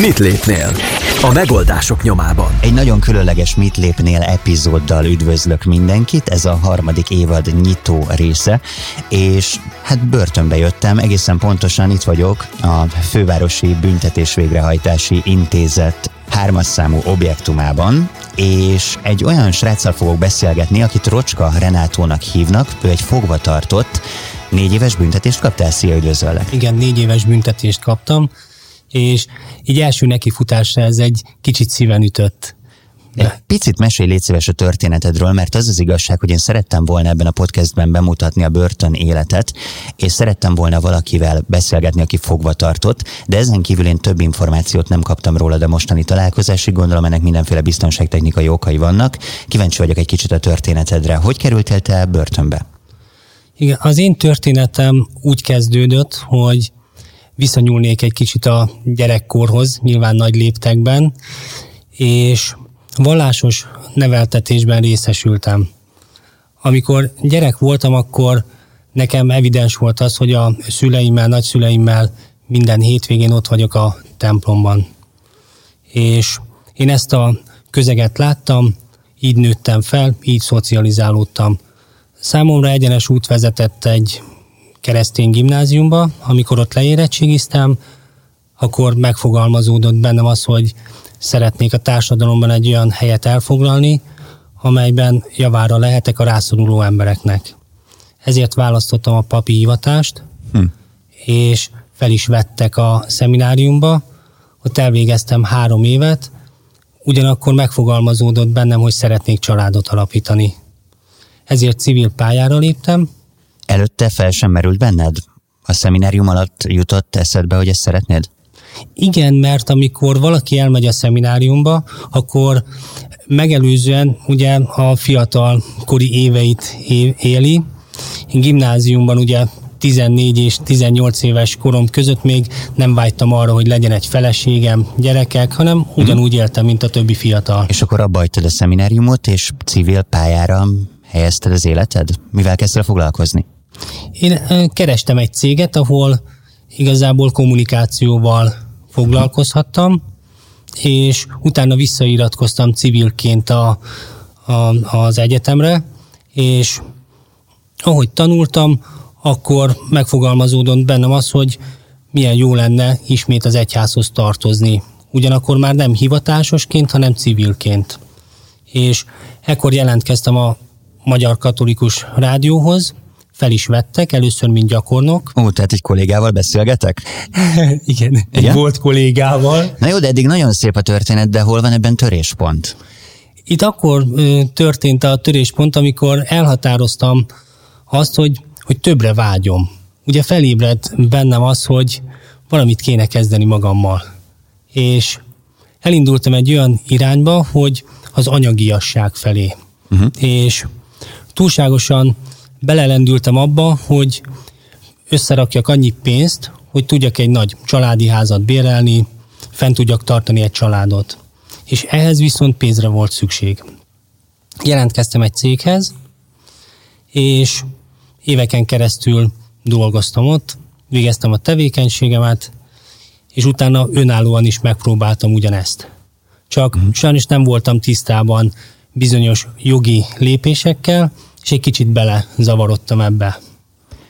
Mit lépnél? A megoldások nyomában. Egy nagyon különleges Mit lépnél epizóddal üdvözlök mindenkit, ez a harmadik évad nyitó része, és hát börtönbe jöttem, egészen pontosan itt vagyok a Fővárosi Büntetés Végrehajtási Intézet hármas számú objektumában, és egy olyan sráccal fogok beszélgetni, akit Rocska Renátónak hívnak, ő egy fogva tartott, négy éves büntetést kaptál, szia, üdvözöllek. Igen, négy éves büntetést kaptam, és így első nekifutásra ez egy kicsit szíven ütött. Egy picit mesélj légy szíves a történetedről, mert az az igazság, hogy én szerettem volna ebben a podcastben bemutatni a börtön életet, és szerettem volna valakivel beszélgetni, aki fogva tartott, de ezen kívül én több információt nem kaptam róla a mostani találkozásig, gondolom ennek mindenféle biztonságtechnikai okai vannak. Kíváncsi vagyok egy kicsit a történetedre. Hogy kerültél te börtönbe? Igen, az én történetem úgy kezdődött, hogy visszanyúlnék egy kicsit a gyerekkorhoz, nyilván nagy léptekben, és vallásos neveltetésben részesültem. Amikor gyerek voltam, akkor nekem evidens volt az, hogy a szüleimmel, nagyszüleimmel minden hétvégén ott vagyok a templomban. És én ezt a közeget láttam, így nőttem fel, így szocializálódtam. Számomra egyenes út vezetett egy keresztény gimnáziumba, amikor ott leérettségiztem, akkor megfogalmazódott bennem az, hogy szeretnék a társadalomban egy olyan helyet elfoglalni, amelyben javára lehetek a rászoruló embereknek. Ezért választottam a papi hivatást, hm. és fel is vettek a szemináriumba, ott elvégeztem három évet, ugyanakkor megfogalmazódott bennem, hogy szeretnék családot alapítani. Ezért civil pályára léptem. Előtte fel sem merült benned? A szeminárium alatt jutott eszedbe, hogy ezt szeretnéd? Igen, mert amikor valaki elmegy a szemináriumba, akkor megelőzően ugye a fiatal kori éveit éli. Gimnáziumban ugye 14 és 18 éves korom között még nem vágytam arra, hogy legyen egy feleségem, gyerekek, hanem ugyanúgy éltem, mint a többi fiatal. És akkor abba a szemináriumot, és civil pályára helyezted az életed? Mivel kezdtél foglalkozni? Én kerestem egy céget, ahol igazából kommunikációval foglalkozhattam, és utána visszairatkoztam civilként a, a, az egyetemre, és ahogy tanultam, akkor megfogalmazódott bennem az, hogy milyen jó lenne ismét az egyházhoz tartozni. Ugyanakkor már nem hivatásosként, hanem civilként. És ekkor jelentkeztem a Magyar Katolikus Rádióhoz, fel is vettek, először mint gyakornok. Ó, tehát egy kollégával beszélgetek? Igen, egy Igen? volt kollégával. Na jó, de eddig nagyon szép a történet, de hol van ebben töréspont? Itt akkor ö, történt a töréspont, amikor elhatároztam azt, hogy, hogy többre vágyom. Ugye felébredt bennem az, hogy valamit kéne kezdeni magammal. És elindultam egy olyan irányba, hogy az anyagiasság felé. Uh-huh. És túlságosan belelendültem abba, hogy összerakjak annyi pénzt, hogy tudjak egy nagy családi házat bérelni, fent tudjak tartani egy családot. És ehhez viszont pénzre volt szükség. Jelentkeztem egy céghez, és éveken keresztül dolgoztam ott, végeztem a tevékenységemet, és utána önállóan is megpróbáltam ugyanezt. Csak mm. sajnos nem voltam tisztában bizonyos jogi lépésekkel, és egy kicsit bele zavarodtam ebbe.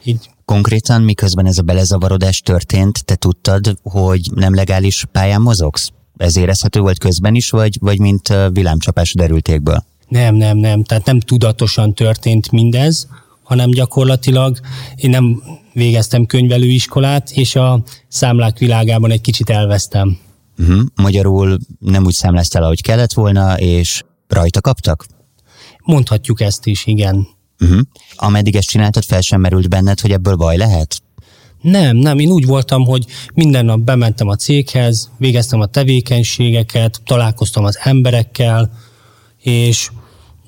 Így. Konkrétan miközben ez a belezavarodás történt, te tudtad, hogy nem legális pályán mozogsz? Ez érezhető volt közben is, vagy, vagy mint villámcsapás derültékből? Nem, nem, nem. Tehát nem tudatosan történt mindez, hanem gyakorlatilag én nem végeztem könyvelőiskolát, és a számlák világában egy kicsit elvesztem. Uh-huh. Magyarul nem úgy számláztál, ahogy kellett volna, és rajta kaptak? Mondhatjuk ezt is, igen. Uh-huh. Ameddig ezt csináltad, fel sem merült benned, hogy ebből baj lehet? Nem, nem, én úgy voltam, hogy minden nap bementem a céghez, végeztem a tevékenységeket, találkoztam az emberekkel, és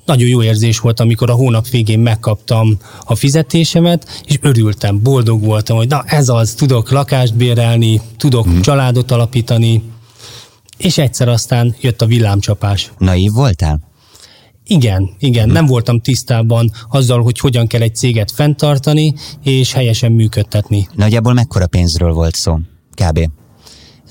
nagyon jó érzés volt, amikor a hónap végén megkaptam a fizetésemet, és örültem, boldog voltam, hogy na ez az, tudok lakást bérelni, tudok hmm. családot alapítani, és egyszer aztán jött a villámcsapás. Naív voltál? Igen, igen, nem voltam tisztában azzal, hogy hogyan kell egy céget fenntartani és helyesen működtetni. Nagyjából mekkora pénzről volt szó? Kb.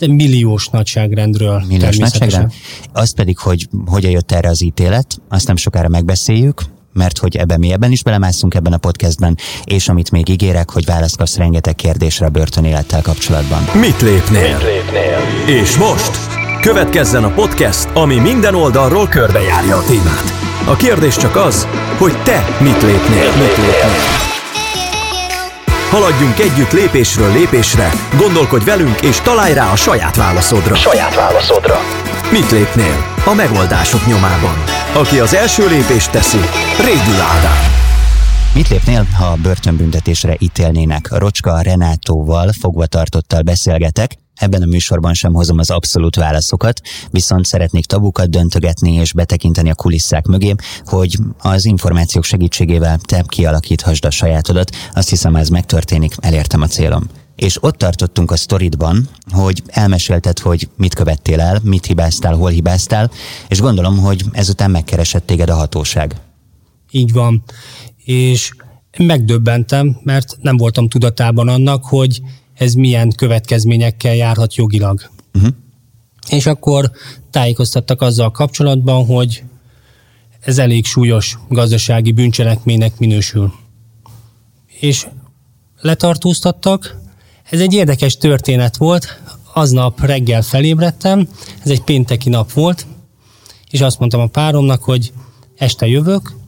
Milliós nagyságrendről. Milliós nagyságrend. Az pedig, hogy hogyan jött erre az ítélet, azt nem sokára megbeszéljük, mert hogy ebben mi ebben is belemászunk ebben a podcastben, és amit még ígérek, hogy választ kapsz rengeteg kérdésre a börtönélettel kapcsolatban. Mit lépnél? Mit lépnél? És most következzen a podcast, ami minden oldalról körbejárja a témát. A kérdés csak az, hogy te mit lépnél? Mit lépnél? Haladjunk együtt lépésről lépésre, gondolkodj velünk és találj rá a saját válaszodra. Saját válaszodra. Mit lépnél? A megoldások nyomában. Aki az első lépést teszi, Rédül Ádám. Mit lépnél, ha börtönbüntetésre ítélnének? Rocska Renátóval, fogvatartottal beszélgetek, Ebben a műsorban sem hozom az abszolút válaszokat, viszont szeretnék tabukat döntögetni és betekinteni a kulisszák mögé, hogy az információk segítségével te kialakíthasd a sajátodat. Azt hiszem, ez megtörténik, elértem a célom. És ott tartottunk a sztoridban, hogy elmesélted, hogy mit követtél el, mit hibáztál, hol hibáztál, és gondolom, hogy ezután megkeresett téged a hatóság. Így van. És megdöbbentem, mert nem voltam tudatában annak, hogy ez milyen következményekkel járhat jogilag. Uh-huh. És akkor tájékoztattak azzal kapcsolatban, hogy ez elég súlyos gazdasági bűncselekménynek minősül. És letartóztattak. Ez egy érdekes történet volt. Aznap reggel felébredtem, ez egy pénteki nap volt, és azt mondtam a páromnak, hogy este jövök,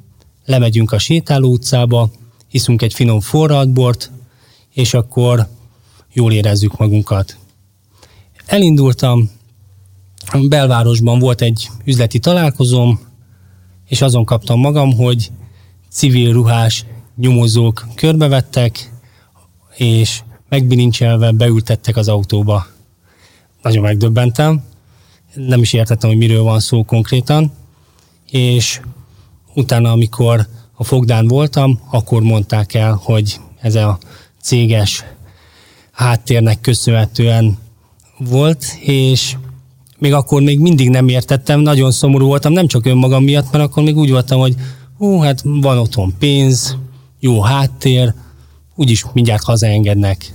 lemegyünk a sétáló utcába, iszunk egy finom forradbort, és akkor jól érezzük magunkat. Elindultam, belvárosban volt egy üzleti találkozóm, és azon kaptam magam, hogy civil ruhás nyomozók körbevettek, és megbilincselve beültettek az autóba. Nagyon megdöbbentem, nem is értettem, hogy miről van szó konkrétan, és utána, amikor a fogdán voltam, akkor mondták el, hogy ez a céges háttérnek köszönhetően volt, és még akkor még mindig nem értettem, nagyon szomorú voltam, nem csak önmagam miatt, mert akkor még úgy voltam, hogy hú, hát van otthon pénz, jó háttér, úgyis mindjárt hazaengednek.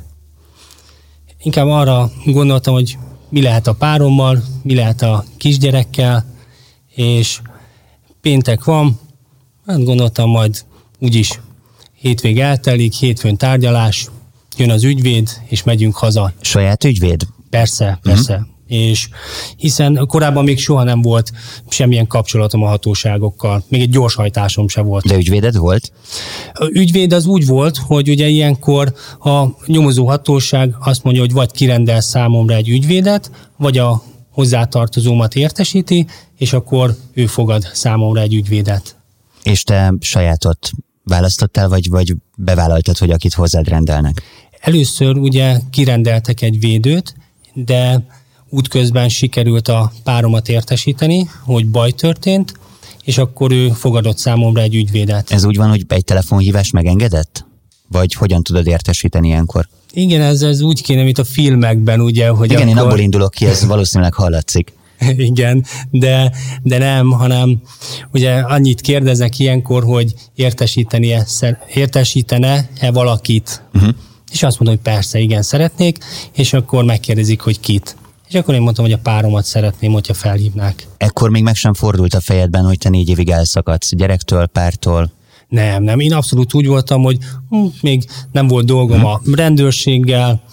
Inkább arra gondoltam, hogy mi lehet a párommal, mi lehet a kisgyerekkel, és péntek van, hát gondoltam majd úgyis hétvég eltelik, hétfőn tárgyalás, jön az ügyvéd, és megyünk haza. Saját ügyvéd? Persze, persze. Uh-huh. És hiszen korábban még soha nem volt semmilyen kapcsolatom a hatóságokkal, még egy gyorshajtásom se volt. De ügyvéded volt? A ügyvéd az úgy volt, hogy ugye ilyenkor a nyomozó hatóság azt mondja, hogy vagy kirendel számomra egy ügyvédet, vagy a hozzátartozómat értesíti, és akkor ő fogad számomra egy ügyvédet. És te sajátot választottál, vagy, vagy bevállaltad, hogy akit hozzád rendelnek? Először ugye kirendeltek egy védőt, de útközben sikerült a páromat értesíteni, hogy baj történt, és akkor ő fogadott számomra egy ügyvédet. Ez úgy van, hogy egy telefonhívás megengedett? Vagy hogyan tudod értesíteni ilyenkor? Igen, ez, ez úgy kéne, mint a filmekben, ugye, hogy Igen, akkor... én abból indulok ki, ez valószínűleg hallatszik. Igen, de, de nem, hanem ugye annyit kérdeznek ilyenkor, hogy értesítenie, értesítene-e valakit. Uh-huh. És azt mondom, hogy persze, igen, szeretnék, és akkor megkérdezik, hogy kit. És akkor én mondtam, hogy a páromat szeretném, hogyha felhívnák. Ekkor még meg sem fordult a fejedben, hogy te négy évig elszakadsz gyerektől, pártól? Nem, nem. Én abszolút úgy voltam, hogy hm, még nem volt dolgom hm. a rendőrséggel,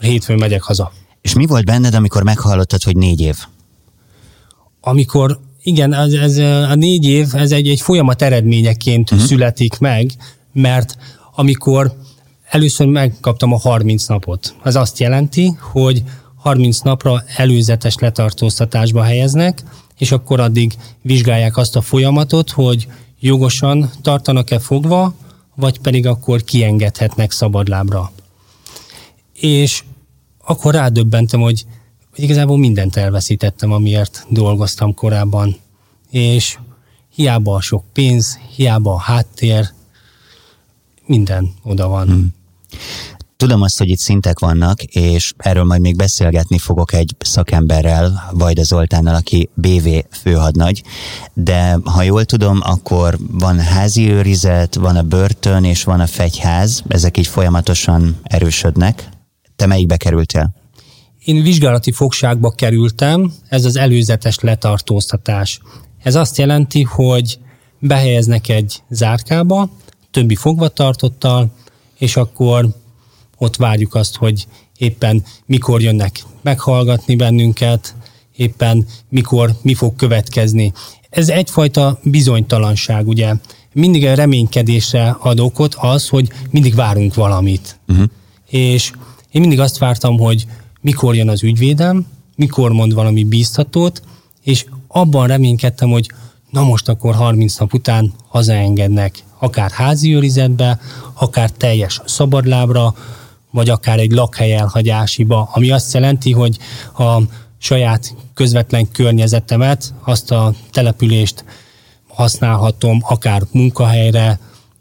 hétfőn megyek haza. És mi volt benned, amikor meghallottad, hogy négy év? Amikor, igen, ez, ez a négy év, ez egy, egy folyamat eredményeként uh-huh. születik meg, mert amikor először megkaptam a 30 napot, az azt jelenti, hogy 30 napra előzetes letartóztatásba helyeznek, és akkor addig vizsgálják azt a folyamatot, hogy jogosan tartanak-e fogva, vagy pedig akkor kiengedhetnek szabadlábra. És akkor rádöbbentem, hogy, igazából mindent elveszítettem, amiért dolgoztam korábban. És hiába a sok pénz, hiába a háttér, minden oda van. Hmm. Tudom azt, hogy itt szintek vannak, és erről majd még beszélgetni fogok egy szakemberrel, Vajda Zoltánnal, aki BV főhadnagy, de ha jól tudom, akkor van házi őrizet, van a börtön és van a fegyház, ezek így folyamatosan erősödnek. Te melyikbe kerültél? Én vizsgálati fogságba kerültem, ez az előzetes letartóztatás. Ez azt jelenti, hogy behelyeznek egy zárkába, többi fogvatartottal, és akkor ott várjuk azt, hogy éppen mikor jönnek meghallgatni bennünket, éppen mikor mi fog következni. Ez egyfajta bizonytalanság, ugye. Mindig a reménykedésre ad okot az, hogy mindig várunk valamit. Uh-huh. És én mindig azt vártam, hogy mikor jön az ügyvédem, mikor mond valami bíztatót, és abban reménykedtem, hogy na most akkor 30 nap után hazaengednek, akár házi őrizetbe, akár teljes szabadlábra, vagy akár egy lakhely elhagyásiba, ami azt jelenti, hogy a saját közvetlen környezetemet, azt a települést használhatom akár munkahelyre,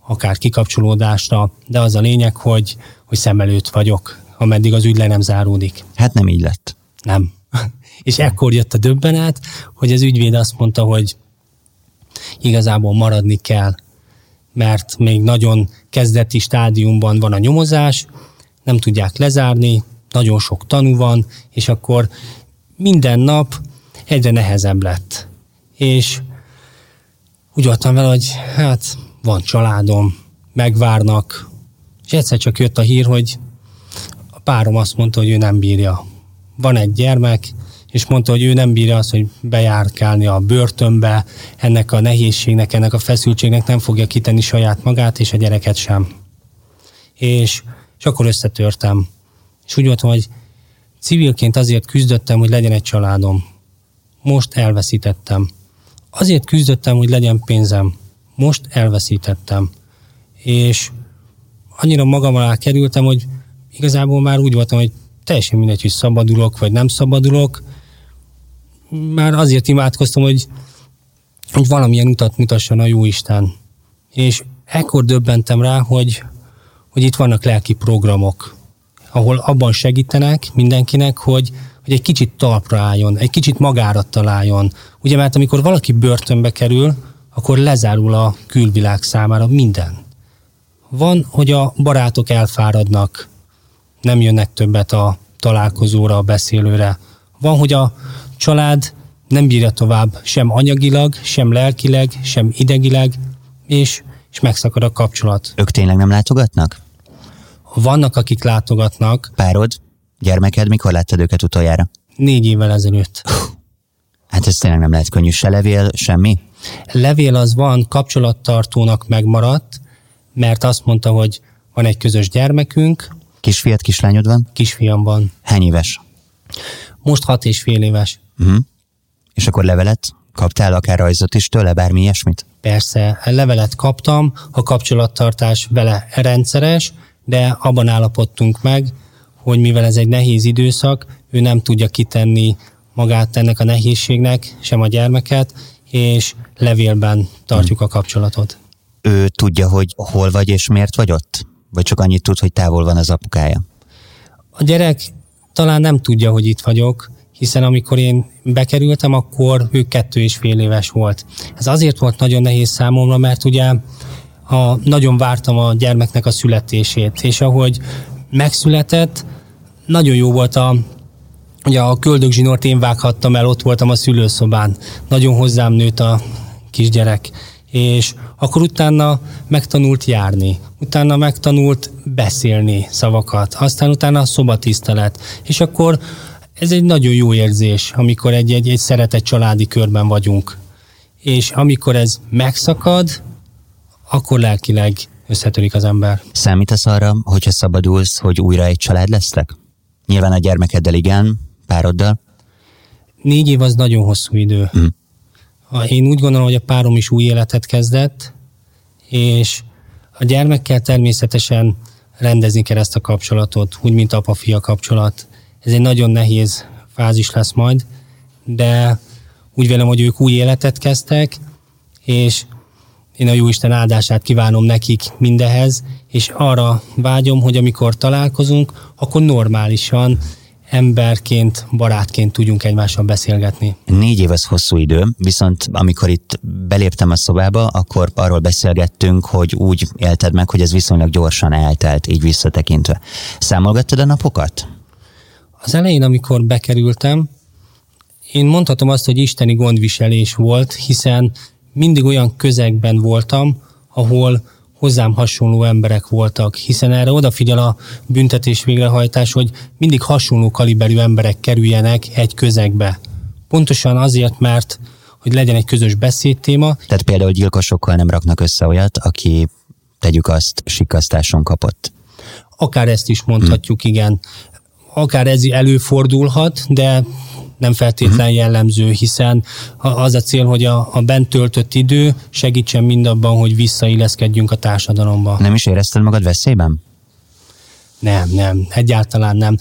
akár kikapcsolódásra, de az a lényeg, hogy, hogy szem előtt vagyok, ameddig az ügy le nem záródik. Hát nem így lett. Nem. És ekkor jött a döbbenet, hogy az ügyvéd azt mondta, hogy igazából maradni kell, mert még nagyon kezdeti stádiumban van a nyomozás, nem tudják lezárni, nagyon sok tanú van, és akkor minden nap egyre nehezebb lett. És úgy voltam vele, hogy hát van családom, megvárnak, és egyszer csak jött a hír, hogy párom azt mondta, hogy ő nem bírja. Van egy gyermek, és mondta, hogy ő nem bírja azt, hogy bejárkálni a börtönbe, ennek a nehézségnek, ennek a feszültségnek nem fogja kitenni saját magát, és a gyereket sem. És, és akkor összetörtem. És úgy voltam, hogy civilként azért küzdöttem, hogy legyen egy családom. Most elveszítettem. Azért küzdöttem, hogy legyen pénzem. Most elveszítettem. És annyira magam alá kerültem, hogy igazából már úgy voltam, hogy teljesen mindegy, hogy szabadulok, vagy nem szabadulok, már azért imádkoztam, hogy, hogy valamilyen utat mutasson a Jóisten. És ekkor döbbentem rá, hogy, hogy itt vannak lelki programok, ahol abban segítenek mindenkinek, hogy, hogy egy kicsit talpra álljon, egy kicsit magára találjon. Ugye, mert amikor valaki börtönbe kerül, akkor lezárul a külvilág számára minden. Van, hogy a barátok elfáradnak, nem jönnek többet a találkozóra, a beszélőre. Van, hogy a család nem bírja tovább sem anyagilag, sem lelkileg, sem idegileg, és, és megszakad a kapcsolat. Ők tényleg nem látogatnak? Vannak, akik látogatnak. Párod, gyermeked, mikor láttad őket utoljára? Négy évvel ezelőtt. Hát ez tényleg nem lehet könnyű. Se levél, semmi? Levél az van, kapcsolattartónak megmaradt, mert azt mondta, hogy van egy közös gyermekünk. Kisfiat, kislányod van? Kisfiam van. Hány éves? Most hat és fél éves. Uh-huh. És akkor levelet? Kaptál akár rajzot is tőle, bármi ilyesmit? Persze, levelet kaptam, a kapcsolattartás vele rendszeres, de abban állapodtunk meg, hogy mivel ez egy nehéz időszak, ő nem tudja kitenni magát ennek a nehézségnek, sem a gyermeket, és levélben tartjuk hmm. a kapcsolatot. Ő tudja, hogy hol vagy és miért vagy ott? Vagy csak annyit tud, hogy távol van az apukája? A gyerek talán nem tudja, hogy itt vagyok, hiszen amikor én bekerültem, akkor ő kettő és fél éves volt. Ez azért volt nagyon nehéz számomra, mert ugye a, nagyon vártam a gyermeknek a születését, és ahogy megszületett, nagyon jó volt a, ugye a köldögzsinort én vághattam el, ott voltam a szülőszobán. Nagyon hozzám nőtt a kisgyerek. És akkor utána megtanult járni, utána megtanult beszélni szavakat, aztán utána a szobatisztelet. És akkor ez egy nagyon jó érzés, amikor egy, egy, egy szeretett családi körben vagyunk. És amikor ez megszakad, akkor lelkileg összetörik az ember. Számítasz arra, hogyha szabadulsz, hogy újra egy család lesztek? Nyilván a gyermekeddel igen, pároddal? Négy év az nagyon hosszú idő. Mm. Én úgy gondolom, hogy a párom is új életet kezdett, és a gyermekkel természetesen rendezni kell ezt a kapcsolatot, úgy, mint apa-fia kapcsolat. Ez egy nagyon nehéz fázis lesz majd, de úgy vélem, hogy ők új életet kezdtek, és én a Jóisten áldását kívánom nekik mindehez, és arra vágyom, hogy amikor találkozunk, akkor normálisan, emberként, barátként tudjunk egymással beszélgetni. Négy év az hosszú idő, viszont amikor itt beléptem a szobába, akkor arról beszélgettünk, hogy úgy élted meg, hogy ez viszonylag gyorsan eltelt, így visszatekintve. Számolgattad a napokat? Az elején, amikor bekerültem, én mondhatom azt, hogy isteni gondviselés volt, hiszen mindig olyan közegben voltam, ahol hozzám hasonló emberek voltak, hiszen erre odafigyel a büntetés végrehajtás, hogy mindig hasonló kaliberű emberek kerüljenek egy közegbe. Pontosan azért, mert hogy legyen egy közös beszédtéma. Tehát például gyilkosokkal nem raknak össze olyat, aki tegyük azt sikasztáson kapott. Akár ezt is mondhatjuk, hmm. igen. Akár ez előfordulhat, de nem feltétlen mhm. jellemző, hiszen az a cél, hogy a, a bent töltött idő segítsen mindabban, hogy visszailleszkedjünk a társadalomba. Nem is érezted magad veszélyben? Nem, nem, egyáltalán nem.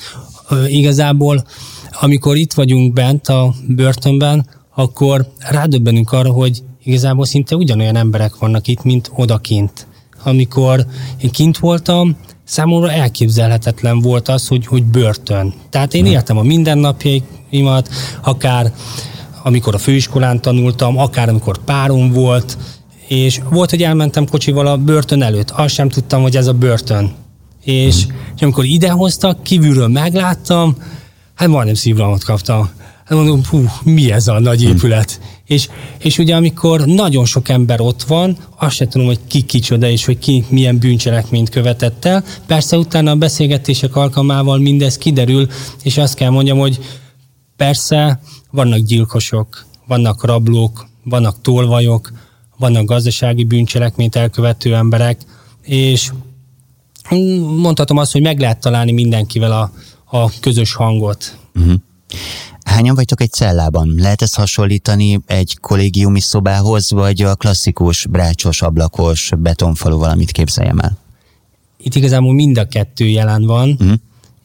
Igazából, amikor itt vagyunk bent a börtönben, akkor rádöbbenünk arra, hogy igazából szinte ugyanolyan emberek vannak itt, mint odakint. Amikor én kint voltam, számomra elképzelhetetlen volt az, hogy, hogy börtön. Tehát én éltem a mindennapjaimat, akár amikor a főiskolán tanultam, akár amikor párom volt, és volt, hogy elmentem kocsival a börtön előtt, azt sem tudtam, hogy ez a börtön. És, és amikor idehoztak, kívülről megláttam, hát majdnem szívrohamot kaptam. Hát mondom, hú, mi ez a nagy épület? És, és ugye amikor nagyon sok ember ott van, azt se tudom, hogy ki kicsoda, és hogy ki milyen bűncselekményt követett el. Persze utána a beszélgetések alkalmával mindez kiderül, és azt kell mondjam, hogy persze vannak gyilkosok, vannak rablók, vannak tolvajok, vannak gazdasági bűncselekményt elkövető emberek, és mondhatom azt, hogy meg lehet találni mindenkivel a, a közös hangot. Uh-huh. Hányan vagytok egy cellában? Lehet ezt hasonlítani egy kollégiumi szobához, vagy a klasszikus brácsos, ablakos betonfalu valamit képzeljem el? Itt igazából mind a kettő jelen van, uh-huh.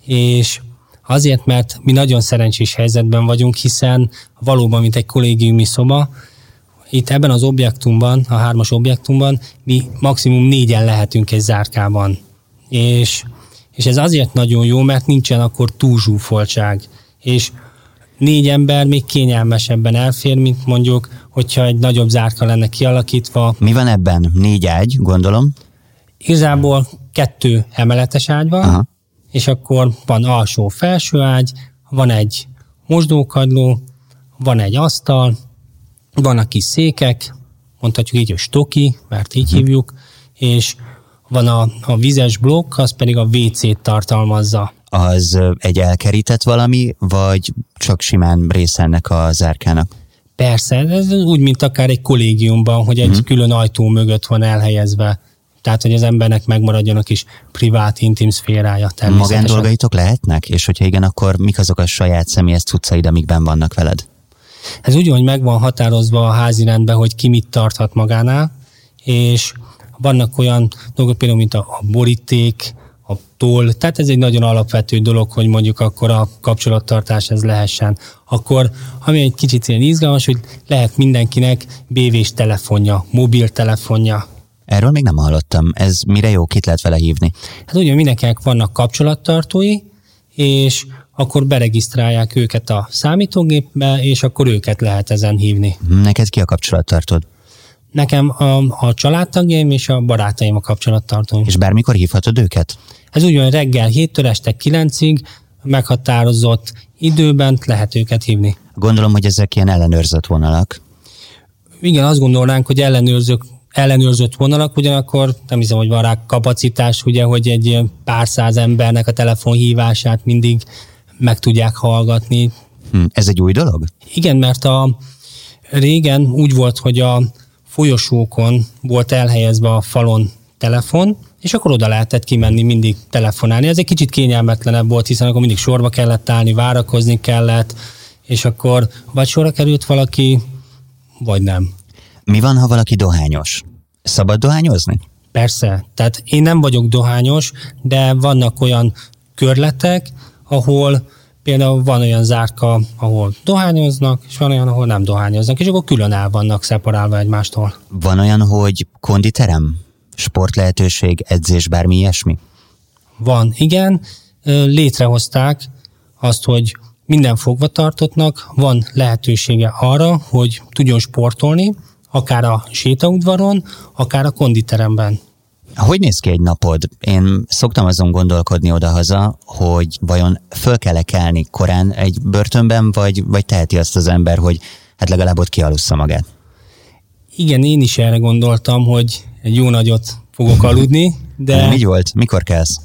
és azért, mert mi nagyon szerencsés helyzetben vagyunk, hiszen valóban, mint egy kollégiumi szoba, itt ebben az objektumban, a hármas objektumban mi maximum négyen lehetünk egy zárkában. És, és ez azért nagyon jó, mert nincsen akkor túlzsúfoltság. És négy ember még kényelmesebben elfér, mint mondjuk, hogyha egy nagyobb zárka lenne kialakítva. Mi van ebben? Négy ágy, gondolom? Igazából kettő emeletes ágy van, Aha. És akkor van alsó-felső ágy, van egy mosdókagyló, van egy asztal, van a kis székek, mondhatjuk így, hogy stoki, mert így hívjuk, és van a, a vizes blokk, az pedig a WC-t tartalmazza az egy elkerített valami, vagy csak simán része ennek a zárkának? Persze, ez úgy, mint akár egy kollégiumban, hogy egy uh-huh. külön ajtó mögött van elhelyezve. Tehát, hogy az embernek megmaradjon a kis privát, intim szférája. Magán dolgaitok lehetnek? És hogyha igen, akkor mik azok a saját személyes cuccaid, amikben vannak veled? Ez úgy, hogy meg van határozva a házi rendben, hogy ki mit tarthat magánál, és vannak olyan dolgok, például, mint a, a boríték, a toll, tehát ez egy nagyon alapvető dolog, hogy mondjuk akkor a kapcsolattartás ez lehessen. Akkor, ami egy kicsit ilyen izgalmas, hogy lehet mindenkinek BV-s telefonja, mobiltelefonja. Erről még nem hallottam. Ez mire jó, kit lehet vele hívni? Hát ugye mindenkinek vannak kapcsolattartói, és akkor beregisztrálják őket a számítógépbe, és akkor őket lehet ezen hívni. Neked ki a kapcsolattartód? Nekem a, a családtagjaim és a barátaim a kapcsolattartóim. És bármikor hívhatod őket? Ez úgy van, reggel 7-től este 9-ig meghatározott időben lehet őket hívni. Gondolom, hogy ezek ilyen ellenőrzött vonalak. Igen, azt gondolnánk, hogy ellenőrzők, ellenőrzött vonalak, ugyanakkor nem hiszem, hogy van rá kapacitás, ugye, hogy egy pár száz embernek a telefonhívását mindig meg tudják hallgatni. Hm, ez egy új dolog? Igen, mert a régen úgy volt, hogy a folyosókon volt elhelyezve a falon telefon, és akkor oda lehetett kimenni mindig telefonálni. Ez egy kicsit kényelmetlenebb volt, hiszen akkor mindig sorba kellett állni, várakozni kellett, és akkor vagy sorra került valaki, vagy nem. Mi van, ha valaki dohányos? Szabad dohányozni? Persze. Tehát én nem vagyok dohányos, de vannak olyan körletek, ahol Például van olyan zárka, ahol dohányoznak, és van olyan, ahol nem dohányoznak, és akkor külön el vannak szeparálva egymástól. Van olyan, hogy konditerem, sportlehetőség, edzés, bármi ilyesmi? Van, igen. Létrehozták azt, hogy minden fogvatartottnak van lehetősége arra, hogy tudjon sportolni, akár a sétaudvaron, akár a konditeremben. Hogy néz ki egy napod? Én szoktam azon gondolkodni odahaza, hogy vajon föl kell-e kelni korán egy börtönben, vagy, vagy teheti azt az ember, hogy hát legalább ott kialussza magát. Igen, én is erre gondoltam, hogy egy jó nagyot fogok aludni, de... Mi volt? Mikor kelsz?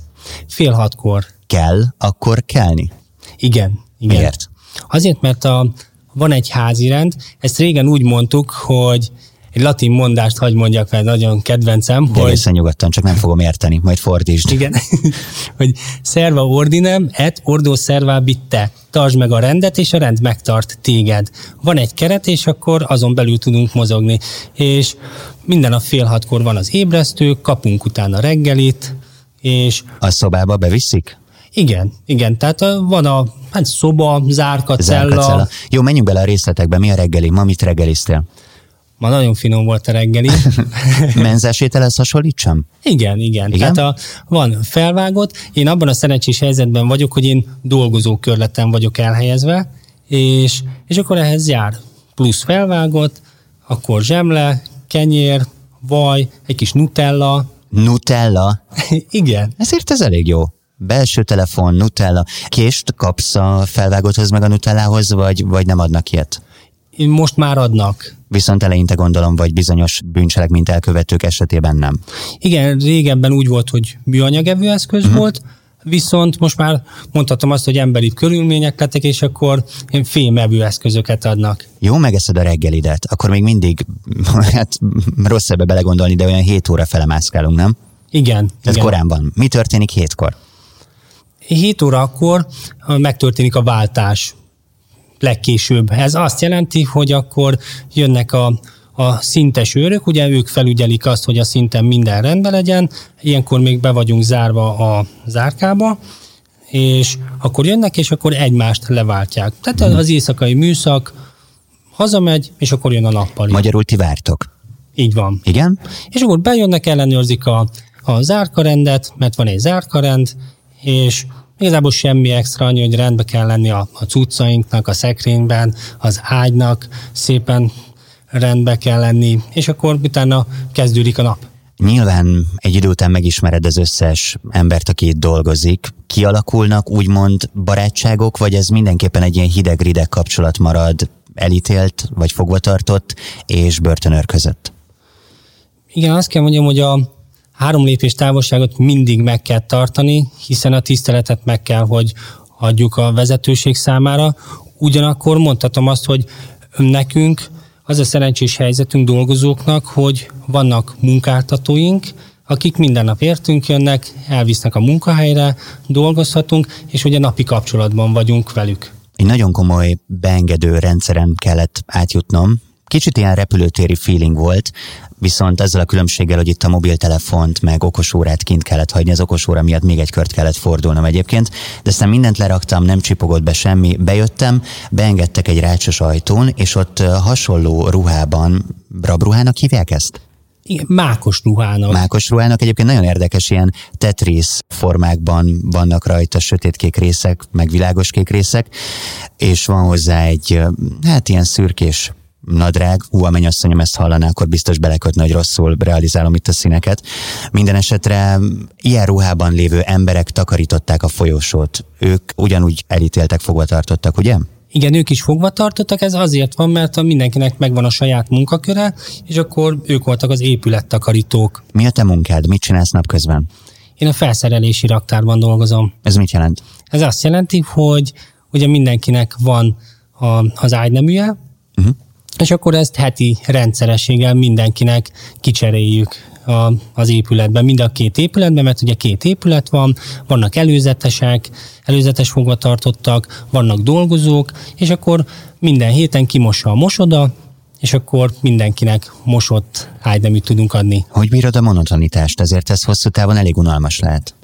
Fél hatkor. Kell, akkor kelni? Igen. igen. Miért? Azért, mert a, van egy házirend, ezt régen úgy mondtuk, hogy egy latin mondást hagy mondjak fel, nagyon kedvencem. De hogy... nyugodtan, csak nem fogom érteni, majd fordítsd. Igen, hogy serva ordinem et ordo serva bitte. Tartsd meg a rendet, és a rend megtart téged. Van egy keret, és akkor azon belül tudunk mozogni. És minden nap fél hatkor van az ébresztő, kapunk utána reggelit, és... A szobába beviszik? Igen, igen, tehát van a hát szoba, zárka, cella. zárka cella. Jó, menjünk bele a részletekbe. Mi a reggeli? Ma mit reggeliztél? Ma nagyon finom volt a reggeli. Menzes ételhez hasonlítsam? Igen, igen. igen? Tehát a, van felvágott. Én abban a szerencsés helyzetben vagyok, hogy én dolgozó körleten vagyok elhelyezve, és, és akkor ehhez jár plusz felvágott, akkor zsemle, kenyér, vaj, egy kis nutella. Nutella? igen. Ezért ez elég jó belső telefon, Nutella. Kést kapsz a felvágotthoz meg a Nutellához, vagy, vagy nem adnak ilyet? Most már adnak. Viszont eleinte gondolom, vagy bizonyos bűncselekményt elkövetők esetében nem. Igen, régebben úgy volt, hogy műanyag evőeszköz uh-huh. volt, viszont most már mondhatom azt, hogy emberi körülmények lettek, és akkor fémevő eszközöket adnak. Jó, megeszed a reggelidet, akkor még mindig, hát rossz ebbe belegondolni, de olyan 7 óra fele mászkálunk, nem? Igen. Ez igen. korán van. Mi történik hétkor? 7 órakor megtörténik a váltás legkésőbb. Ez azt jelenti, hogy akkor jönnek a, a szintes őrök, ugye ők felügyelik azt, hogy a szinten minden rendben legyen, ilyenkor még be vagyunk zárva a zárkába, és akkor jönnek, és akkor egymást leváltják. Tehát az éjszakai műszak hazamegy, és akkor jön a nappali. Magyarul ti vártok? Így van. Igen? És akkor bejönnek, ellenőrzik a, a zárkarendet, mert van egy zárkarend, és Igazából semmi extra, annyi, hogy rendbe kell lenni a, a cuccainknak, a szekrényben, az ágynak, szépen rendbe kell lenni, és akkor utána kezdődik a nap. Nyilván egy idő után megismered az összes embert, aki itt dolgozik. Kialakulnak úgymond barátságok, vagy ez mindenképpen egy ilyen hideg-rideg kapcsolat marad elítélt, vagy fogvatartott és börtönőr között? Igen, azt kell mondjam, hogy a, három lépés távolságot mindig meg kell tartani, hiszen a tiszteletet meg kell, hogy adjuk a vezetőség számára. Ugyanakkor mondhatom azt, hogy nekünk az a szerencsés helyzetünk dolgozóknak, hogy vannak munkáltatóink, akik minden nap értünk jönnek, elvisznek a munkahelyre, dolgozhatunk, és ugye napi kapcsolatban vagyunk velük. Egy nagyon komoly beengedő rendszeren kellett átjutnom, Kicsit ilyen repülőtéri feeling volt, viszont ezzel a különbséggel, hogy itt a mobiltelefont meg okosórát kint kellett hagyni, az okosóra miatt még egy kört kellett fordulnom egyébként, de aztán mindent leraktam, nem csipogott be semmi, bejöttem, beengedtek egy rácsos ajtón, és ott hasonló ruhában, rabruhának hívják ezt? Igen, mákos ruhának. Mákos ruhának egyébként nagyon érdekes, ilyen tetris formákban vannak rajta sötétkék részek, meg világoskék részek, és van hozzá egy, hát ilyen szürkés nadrág, hú, a mennyasszonyom ezt hallaná, akkor biztos belekötne, hogy rosszul realizálom itt a színeket. Minden esetre ilyen ruhában lévő emberek takarították a folyosót. Ők ugyanúgy elítéltek, fogva tartottak, ugye? Igen, ők is fogva tartottak, ez azért van, mert mindenkinek megvan a saját munkaköre, és akkor ők voltak az épülettakarítók. Mi a te munkád? Mit csinálsz napközben? Én a felszerelési raktárban dolgozom. Ez mit jelent? Ez azt jelenti, hogy ugye mindenkinek van a, az ágyneműje, uh-huh és akkor ezt heti rendszerességgel mindenkinek kicseréljük a, az épületben, mind a két épületben, mert ugye két épület van, vannak előzetesek, előzetes fogvatartottak, vannak dolgozók, és akkor minden héten kimossa a mosoda, és akkor mindenkinek mosott ágyneműt tudunk adni. Hogy bírod a monotonitást? Ezért ez hosszú távon elég unalmas lehet.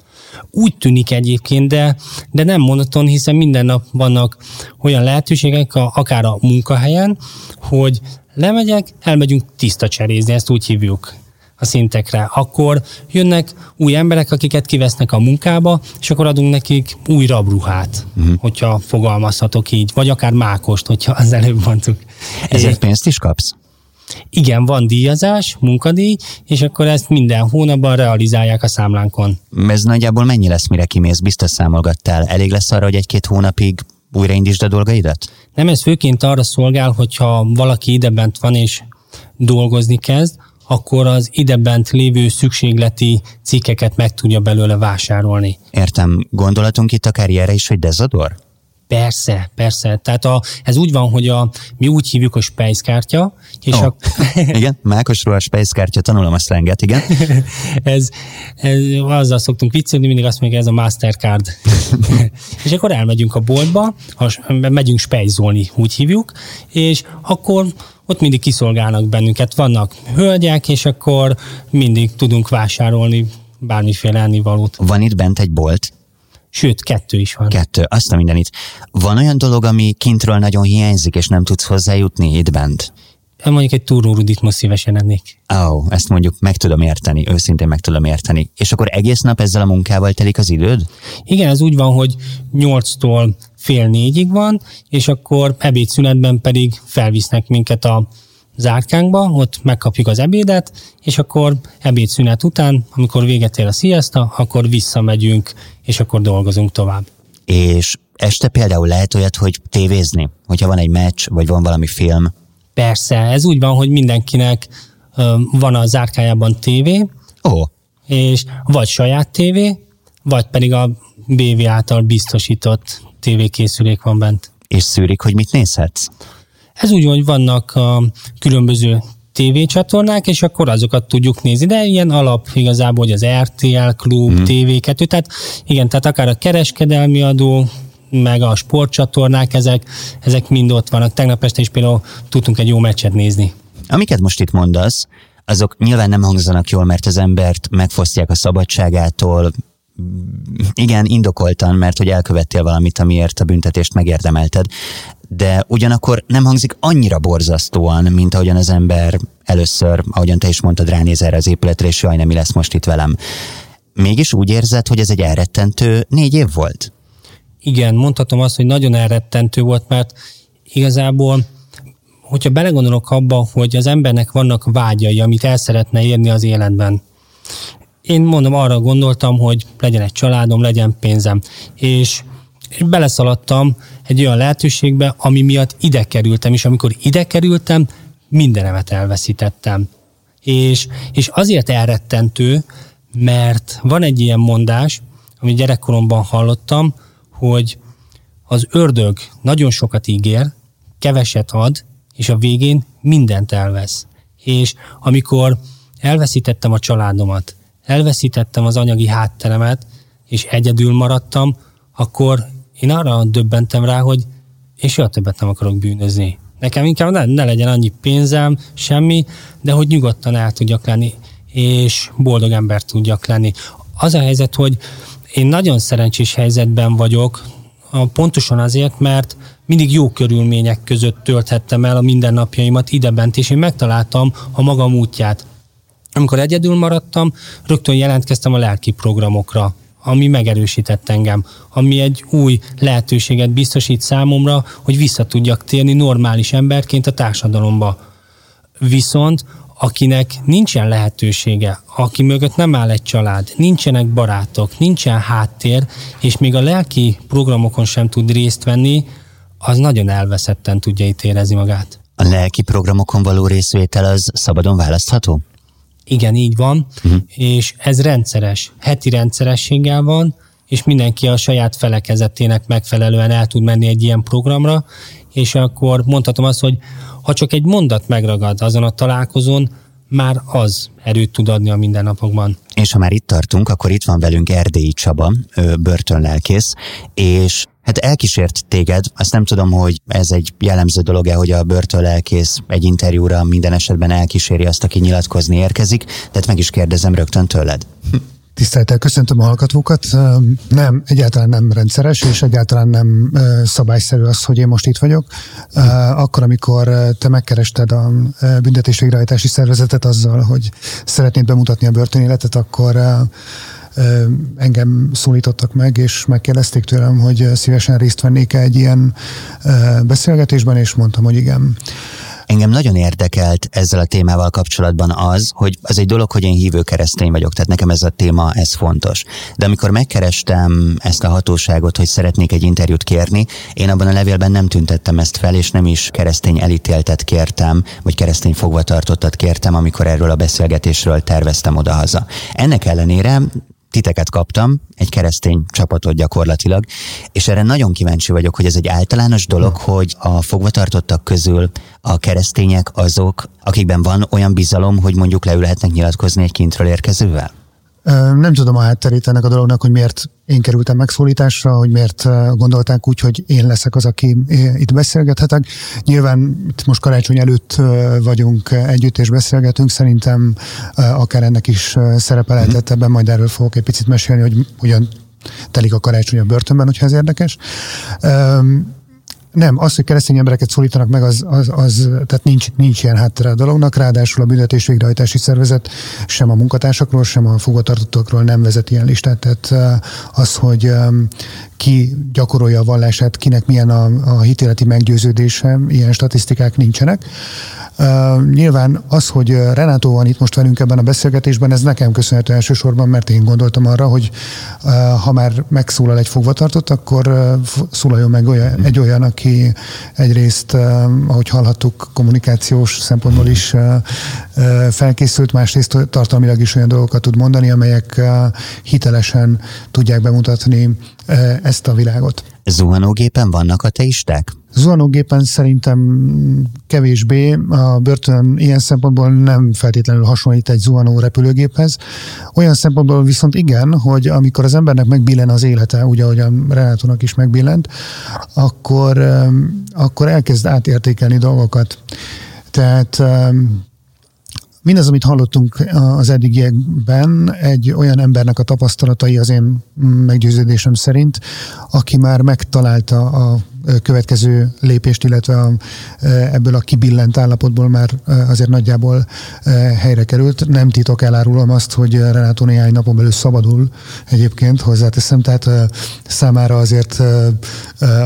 Úgy tűnik egyébként, de, de nem monoton, hiszen minden nap vannak olyan lehetőségek, a, akár a munkahelyen, hogy lemegyek, elmegyünk tiszta cserézni, ezt úgy hívjuk a szintekre. Akkor jönnek új emberek, akiket kivesznek a munkába, és akkor adunk nekik új rabruhát, uh-huh. hogyha fogalmazhatok így, vagy akár mákost, hogyha az előbb mondtuk. Ezért pénzt is kapsz? Igen, van díjazás, munkadíj, és akkor ezt minden hónapban realizálják a számlánkon. Ez nagyjából mennyi lesz, mire kimész? Biztos számolgattál. Elég lesz arra, hogy egy-két hónapig újraindítsd a dolgaidat? Nem, ez főként arra szolgál, hogyha valaki idebent van és dolgozni kezd, akkor az idebent lévő szükségleti cikkeket meg tudja belőle vásárolni. Értem. Gondolatunk itt a karrierre is, hogy dezodor? Persze, persze. Tehát a, ez úgy van, hogy a, mi úgy hívjuk, hogy spejszkártya. És oh. a... igen, Mákosról a spejszkártya, tanulom a szlenget, igen. ez, ez, azzal szoktunk viccelni, mindig azt mondjuk, ez a Mastercard. és akkor elmegyünk a boltba, ha megyünk spejzolni, úgy hívjuk, és akkor ott mindig kiszolgálnak bennünket. Vannak hölgyek, és akkor mindig tudunk vásárolni bármiféle ennivalót. Van itt bent egy bolt? Sőt, kettő is van. Kettő, azt a mindenit. Van olyan dolog, ami kintről nagyon hiányzik, és nem tudsz hozzájutni itt bent? Mondjuk egy túrórudit most szívesen ennék. Ó, oh, ezt mondjuk meg tudom érteni, őszintén meg tudom érteni. És akkor egész nap ezzel a munkával telik az időd? Igen, ez úgy van, hogy nyolctól fél négyig van, és akkor ebédszünetben pedig felvisznek minket a zárkánkba, ott megkapjuk az ebédet, és akkor ebédszünet után, amikor véget ér a sziaszta, akkor visszamegyünk, és akkor dolgozunk tovább. És este például lehet olyat, hogy tévézni, hogyha van egy meccs, vagy van valami film? Persze, ez úgy van, hogy mindenkinek van a zárkájában tévé, Ó. és vagy saját tévé, vagy pedig a BV által biztosított tévékészülék van bent. És szűrik, hogy mit nézhetsz? Ez úgy, hogy vannak a különböző tévécsatornák, és akkor azokat tudjuk nézni, de ilyen alap igazából, hogy az RTL Klub, mm. TV2, tehát igen, tehát akár a kereskedelmi adó, meg a sportcsatornák, ezek, ezek mind ott vannak. Tegnap este is például tudtunk egy jó meccset nézni. Amiket most itt mondasz, azok nyilván nem hangzanak jól, mert az embert megfosztják a szabadságától, igen, indokoltan, mert hogy elkövettél valamit, amiért a büntetést megérdemelted, de ugyanakkor nem hangzik annyira borzasztóan, mint ahogyan az ember először, ahogyan te is mondtad, ránéz erre az épületre, és jaj, nem mi lesz most itt velem. Mégis úgy érzed, hogy ez egy elrettentő négy év volt? Igen, mondhatom azt, hogy nagyon elrettentő volt, mert igazából hogyha belegondolok abba, hogy az embernek vannak vágyai, amit el szeretne érni az életben, én mondom, arra gondoltam, hogy legyen egy családom, legyen pénzem. És beleszaladtam egy olyan lehetőségbe, ami miatt ide kerültem, és amikor ide kerültem, mindenemet elveszítettem. És, és azért elrettentő, mert van egy ilyen mondás, amit gyerekkoromban hallottam, hogy az ördög nagyon sokat ígér, keveset ad, és a végén mindent elvesz. És amikor elveszítettem a családomat, elveszítettem az anyagi hátteremet, és egyedül maradtam, akkor én arra döbbentem rá, hogy én soha többet nem akarok bűnözni. Nekem inkább ne, ne legyen annyi pénzem, semmi, de hogy nyugodtan el tudjak lenni, és boldog ember tudjak lenni. Az a helyzet, hogy én nagyon szerencsés helyzetben vagyok, pontosan azért, mert mindig jó körülmények között tölthettem el a mindennapjaimat idebent, és én megtaláltam a magam útját. Amikor egyedül maradtam, rögtön jelentkeztem a lelki programokra, ami megerősített engem, ami egy új lehetőséget biztosít számomra, hogy vissza tudjak térni normális emberként a társadalomba. Viszont akinek nincsen lehetősége, aki mögött nem áll egy család, nincsenek barátok, nincsen háttér, és még a lelki programokon sem tud részt venni, az nagyon elveszetten tudja itt érezni magát. A lelki programokon való részvétel az szabadon választható? Igen, így van, uh-huh. és ez rendszeres, heti rendszerességgel van, és mindenki a saját felekezetének megfelelően el tud menni egy ilyen programra, és akkor mondhatom azt, hogy ha csak egy mondat megragad azon a találkozón, már az erőt tud adni a mindennapokban. És ha már itt tartunk, akkor itt van velünk Erdélyi Csaba, börtönlelkész, és hát elkísért téged, azt nem tudom, hogy ez egy jellemző dolog-e, hogy a börtönlelkész egy interjúra minden esetben elkíséri azt, aki nyilatkozni érkezik, de hát meg is kérdezem rögtön tőled. Tisztelettel köszöntöm a hallgatókat. Nem, egyáltalán nem rendszeres, és egyáltalán nem szabályszerű az, hogy én most itt vagyok. Akkor, amikor te megkerested a büntetés végrehajtási szervezetet azzal, hogy szeretnéd bemutatni a börtönéletet, akkor engem szólítottak meg, és megkérdezték tőlem, hogy szívesen részt vennék egy ilyen beszélgetésben, és mondtam, hogy igen. Engem nagyon érdekelt ezzel a témával kapcsolatban az, hogy az egy dolog, hogy én hívő keresztény vagyok, tehát nekem ez a téma, ez fontos. De amikor megkerestem ezt a hatóságot, hogy szeretnék egy interjút kérni, én abban a levélben nem tüntettem ezt fel, és nem is keresztény elítéltet kértem, vagy keresztény fogvatartottat kértem, amikor erről a beszélgetésről terveztem odahaza. Ennek ellenére titeket kaptam, egy keresztény csapatot gyakorlatilag, és erre nagyon kíváncsi vagyok, hogy ez egy általános dolog, hogy a fogvatartottak közül a keresztények azok, akikben van olyan bizalom, hogy mondjuk leülhetnek nyilatkozni egy kintről érkezővel? Nem tudom a hátterét ennek a dolognak, hogy miért én kerültem megszólításra, hogy miért gondolták úgy, hogy én leszek az, aki itt beszélgethetek. Nyilván itt most karácsony előtt vagyunk együtt és beszélgetünk, szerintem akár ennek is szerepe lehetett ebben, majd erről fogok egy picit mesélni, hogy hogyan telik a karácsony a börtönben, hogyha ez érdekes. Nem, az, hogy keresztény embereket szólítanak meg, az, az, az tehát nincs, nincs ilyen háttere a dolognak, ráadásul a büntetés végrehajtási szervezet sem a munkatársakról, sem a fogvatartottakról nem vezet ilyen listát, tehát eh, az, hogy ki gyakorolja a vallását, kinek milyen a, a hitéleti meggyőződése, ilyen statisztikák nincsenek. Nyilván az, hogy Renátó van itt most velünk ebben a beszélgetésben, ez nekem köszönhető elsősorban, mert én gondoltam arra, hogy uh, ha már megszólal egy fogvatartott, akkor uh, szólaljon meg olyan, egy olyan, aki egyrészt, ahogy hallhattuk, kommunikációs szempontból is felkészült, másrészt tartalmilag is olyan dolgokat tud mondani, amelyek hitelesen tudják bemutatni ezt a világot. Zuhanógépen vannak ateisták? Zuhanógépen szerintem kevésbé. A börtön ilyen szempontból nem feltétlenül hasonlít egy zuhanó repülőgéphez. Olyan szempontból viszont igen, hogy amikor az embernek megbillen az élete, úgy ahogy a Renátónak is megbillent, akkor, akkor elkezd átértékelni dolgokat. Tehát mindaz, amit hallottunk az eddigiekben, egy olyan embernek a tapasztalatai az én meggyőződésem szerint, aki már megtalálta a következő lépést, illetve a, ebből a kibillent állapotból már azért nagyjából helyre került. Nem titok elárulom azt, hogy Renátó néhány napon belül szabadul egyébként, hozzáteszem, tehát számára azért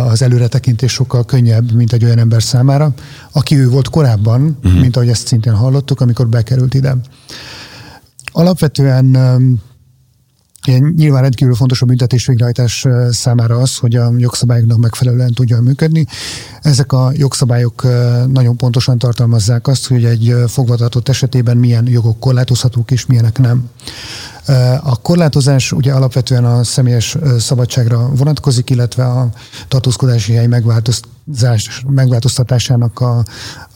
az előretekintés sokkal könnyebb, mint egy olyan ember számára, aki ő volt korábban, uh-huh. mint ahogy ezt szintén hallottuk, amikor bekerült ide. Alapvetően nyilván rendkívül fontos a büntetés végrehajtás számára az, hogy a jogszabályoknak megfelelően tudjon működni. Ezek a jogszabályok nagyon pontosan tartalmazzák azt, hogy egy fogvatartott esetében milyen jogok korlátozhatók és milyenek nem. A korlátozás ugye alapvetően a személyes szabadságra vonatkozik, illetve a tartózkodási hely megváltoztatásának a,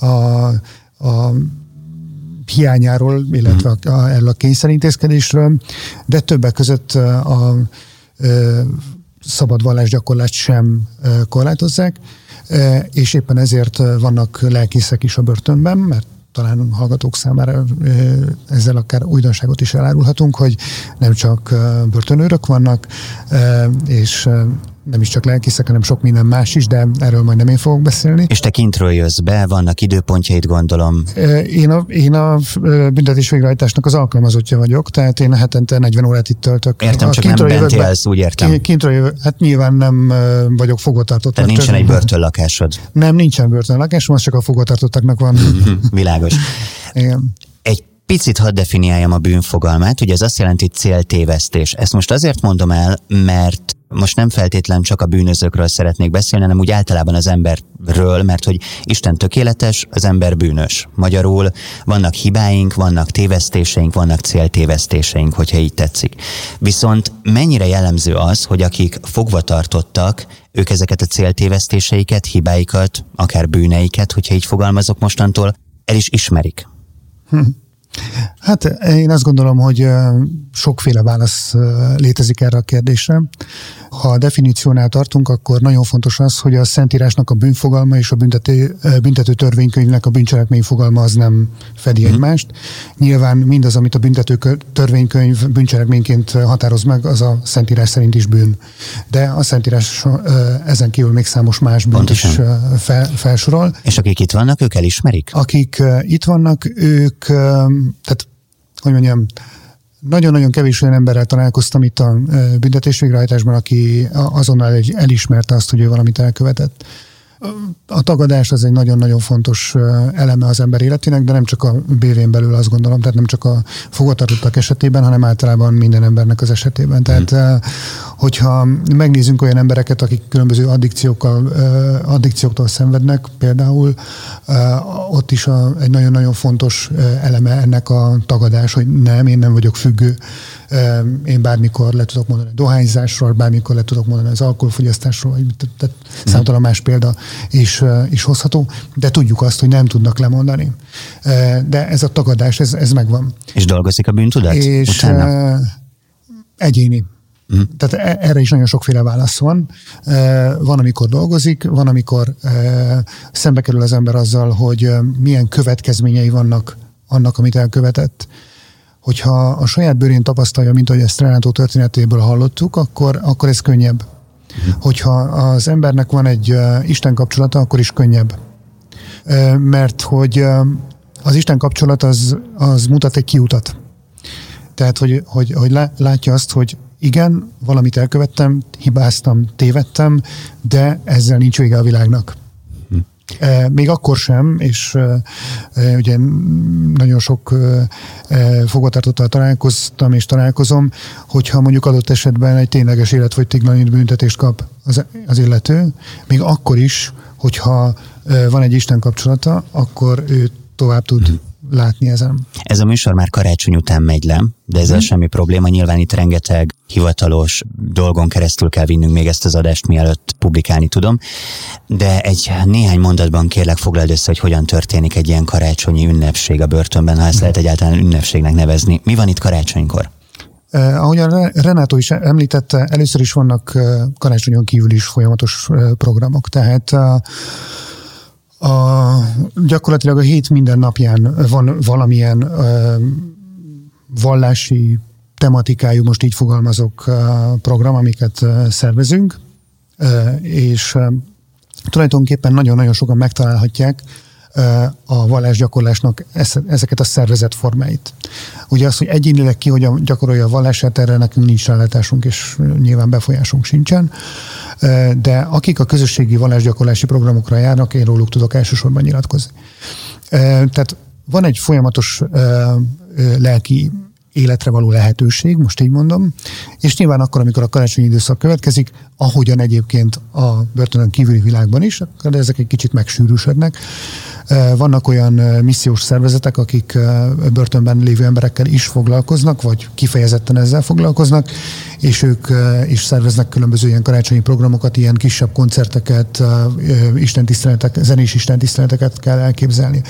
a, a hiányáról, illetve a, a, erről a kényszerintézkedésről, de többek között a, a, szabad vallásgyakorlást sem korlátozzák, és éppen ezért vannak lelkészek is a börtönben, mert talán hallgatók számára ezzel akár újdonságot is elárulhatunk, hogy nem csak börtönőrök vannak, és nem is csak lelkészek, hanem sok minden más is, de erről majd nem én fogok beszélni. És te kintről jössz be, vannak időpontjaid, gondolom. Én a, én a büntetés végrehajtásnak az alkalmazottja vagyok, tehát én hetente 40 órát itt töltök. Értem, a csak nem bent élsz, úgy értem. Kintről jövök, hát nyilván nem vagyok fogvatartott. Tehát nincsen egy börtönlakásod? Nem, nincsen börtönlakásom, az csak a fogvatartottaknak van. Világos. Igen. Egy picit hadd definiáljam a bűnfogalmát, ugye ez azt jelenti céltévesztés. Ezt most azért mondom el, mert most nem feltétlen csak a bűnözőkről szeretnék beszélni, hanem úgy általában az emberről, mert hogy Isten tökéletes, az ember bűnös. Magyarul vannak hibáink, vannak tévesztéseink, vannak céltévesztéseink, hogyha így tetszik. Viszont mennyire jellemző az, hogy akik fogva tartottak, ők ezeket a céltévesztéseiket, hibáikat, akár bűneiket, hogyha így fogalmazok mostantól, el is ismerik. Hm. Hát én azt gondolom, hogy sokféle válasz létezik erre a kérdésre. Ha a definíciónál tartunk, akkor nagyon fontos az, hogy a Szentírásnak a bűnfogalma és a büntető, büntető törvénykönyvnek a bűncselekmény fogalma az nem fedi mm. egymást. Nyilván mindaz, amit a büntető törvénykönyv bűncselekményként határoz meg, az a Szentírás szerint is bűn. De a Szentírás ezen kívül még számos más bűnt is fel, felsorol. És akik itt vannak, ők elismerik? Akik itt vannak, ők, tehát hogy mondjam, nagyon-nagyon kevés olyan emberrel találkoztam itt a büntetés végrehajtásban, aki azonnal elismerte azt, hogy ő valamit elkövetett. A tagadás az egy nagyon-nagyon fontos eleme az ember életének, de nem csak a BV-n belül azt gondolom, tehát nem csak a fogvatartottak esetében, hanem általában minden embernek az esetében. Tehát, hmm. Hogyha megnézzünk olyan embereket, akik különböző addikciókkal, addikcióktól szenvednek, például ott is a, egy nagyon-nagyon fontos eleme ennek a tagadás, hogy nem, én nem vagyok függő, én bármikor le tudok mondani a dohányzásról, bármikor le tudok mondani az alkoholfogyasztásról, tehát számtalan más példa is, is hozható, de tudjuk azt, hogy nem tudnak lemondani. De ez a tagadás, ez, ez megvan. És dolgozik a bűntudat és utána? Egyéni. Mm. Tehát e, erre is nagyon sokféle válasz van. Van, amikor dolgozik, van, amikor szembe kerül az ember azzal, hogy milyen következményei vannak annak, amit elkövetett hogyha a saját bőrén tapasztalja, mint ahogy ezt Renátó történetéből hallottuk, akkor, akkor ez könnyebb. Uh-huh. Hogyha az embernek van egy Isten kapcsolata, akkor is könnyebb. Mert hogy az Isten kapcsolat az, az mutat egy kiutat. Tehát, hogy, hogy, hogy látja azt, hogy igen, valamit elkövettem, hibáztam, tévedtem, de ezzel nincs vége a világnak. Még akkor sem, és ugye nagyon sok fogvatartottal találkoztam és találkozom, hogyha mondjuk adott esetben egy tényleges életfogytiglanít büntetést kap az, az illető, még akkor is, hogyha van egy Isten kapcsolata, akkor ő tovább tud mhm látni ezen. Ez a műsor már karácsony után megy le, de ezzel hmm. semmi probléma. Nyilván itt rengeteg hivatalos dolgon keresztül kell vinnünk még ezt az adást, mielőtt publikálni tudom. De egy néhány mondatban kérlek foglald össze, hogy hogyan történik egy ilyen karácsonyi ünnepség a börtönben, ha ezt hmm. lehet egyáltalán ünnepségnek nevezni. Mi van itt karácsonykor? Eh, ahogy a Renátó is említette, először is vannak eh, karácsonyon kívül is folyamatos eh, programok, tehát eh, a, gyakorlatilag a hét minden napján van valamilyen ö, vallási tematikájú, most így fogalmazok, program, amiket szervezünk, és tulajdonképpen nagyon-nagyon sokan megtalálhatják a vallásgyakorlásnak ezeket a szervezet formáit. Ugye az, hogy egyénileg ki hogyan gyakorolja a vallását, erre nekünk nincs rálátásunk, és nyilván befolyásunk sincsen, de akik a közösségi vallásgyakorlási programokra járnak, én róluk tudok elsősorban nyilatkozni. Tehát van egy folyamatos lelki életre való lehetőség, most így mondom, és nyilván akkor, amikor a karácsonyi időszak következik, ahogyan egyébként a börtönön kívüli világban is, akkor ezek egy kicsit megsűrűsödnek. Vannak olyan missziós szervezetek, akik börtönben lévő emberekkel is foglalkoznak, vagy kifejezetten ezzel foglalkoznak, és ők is szerveznek különböző ilyen karácsonyi programokat, ilyen kisebb koncerteket, istentiszteletek, zenés istentiszteleteket kell elképzelni.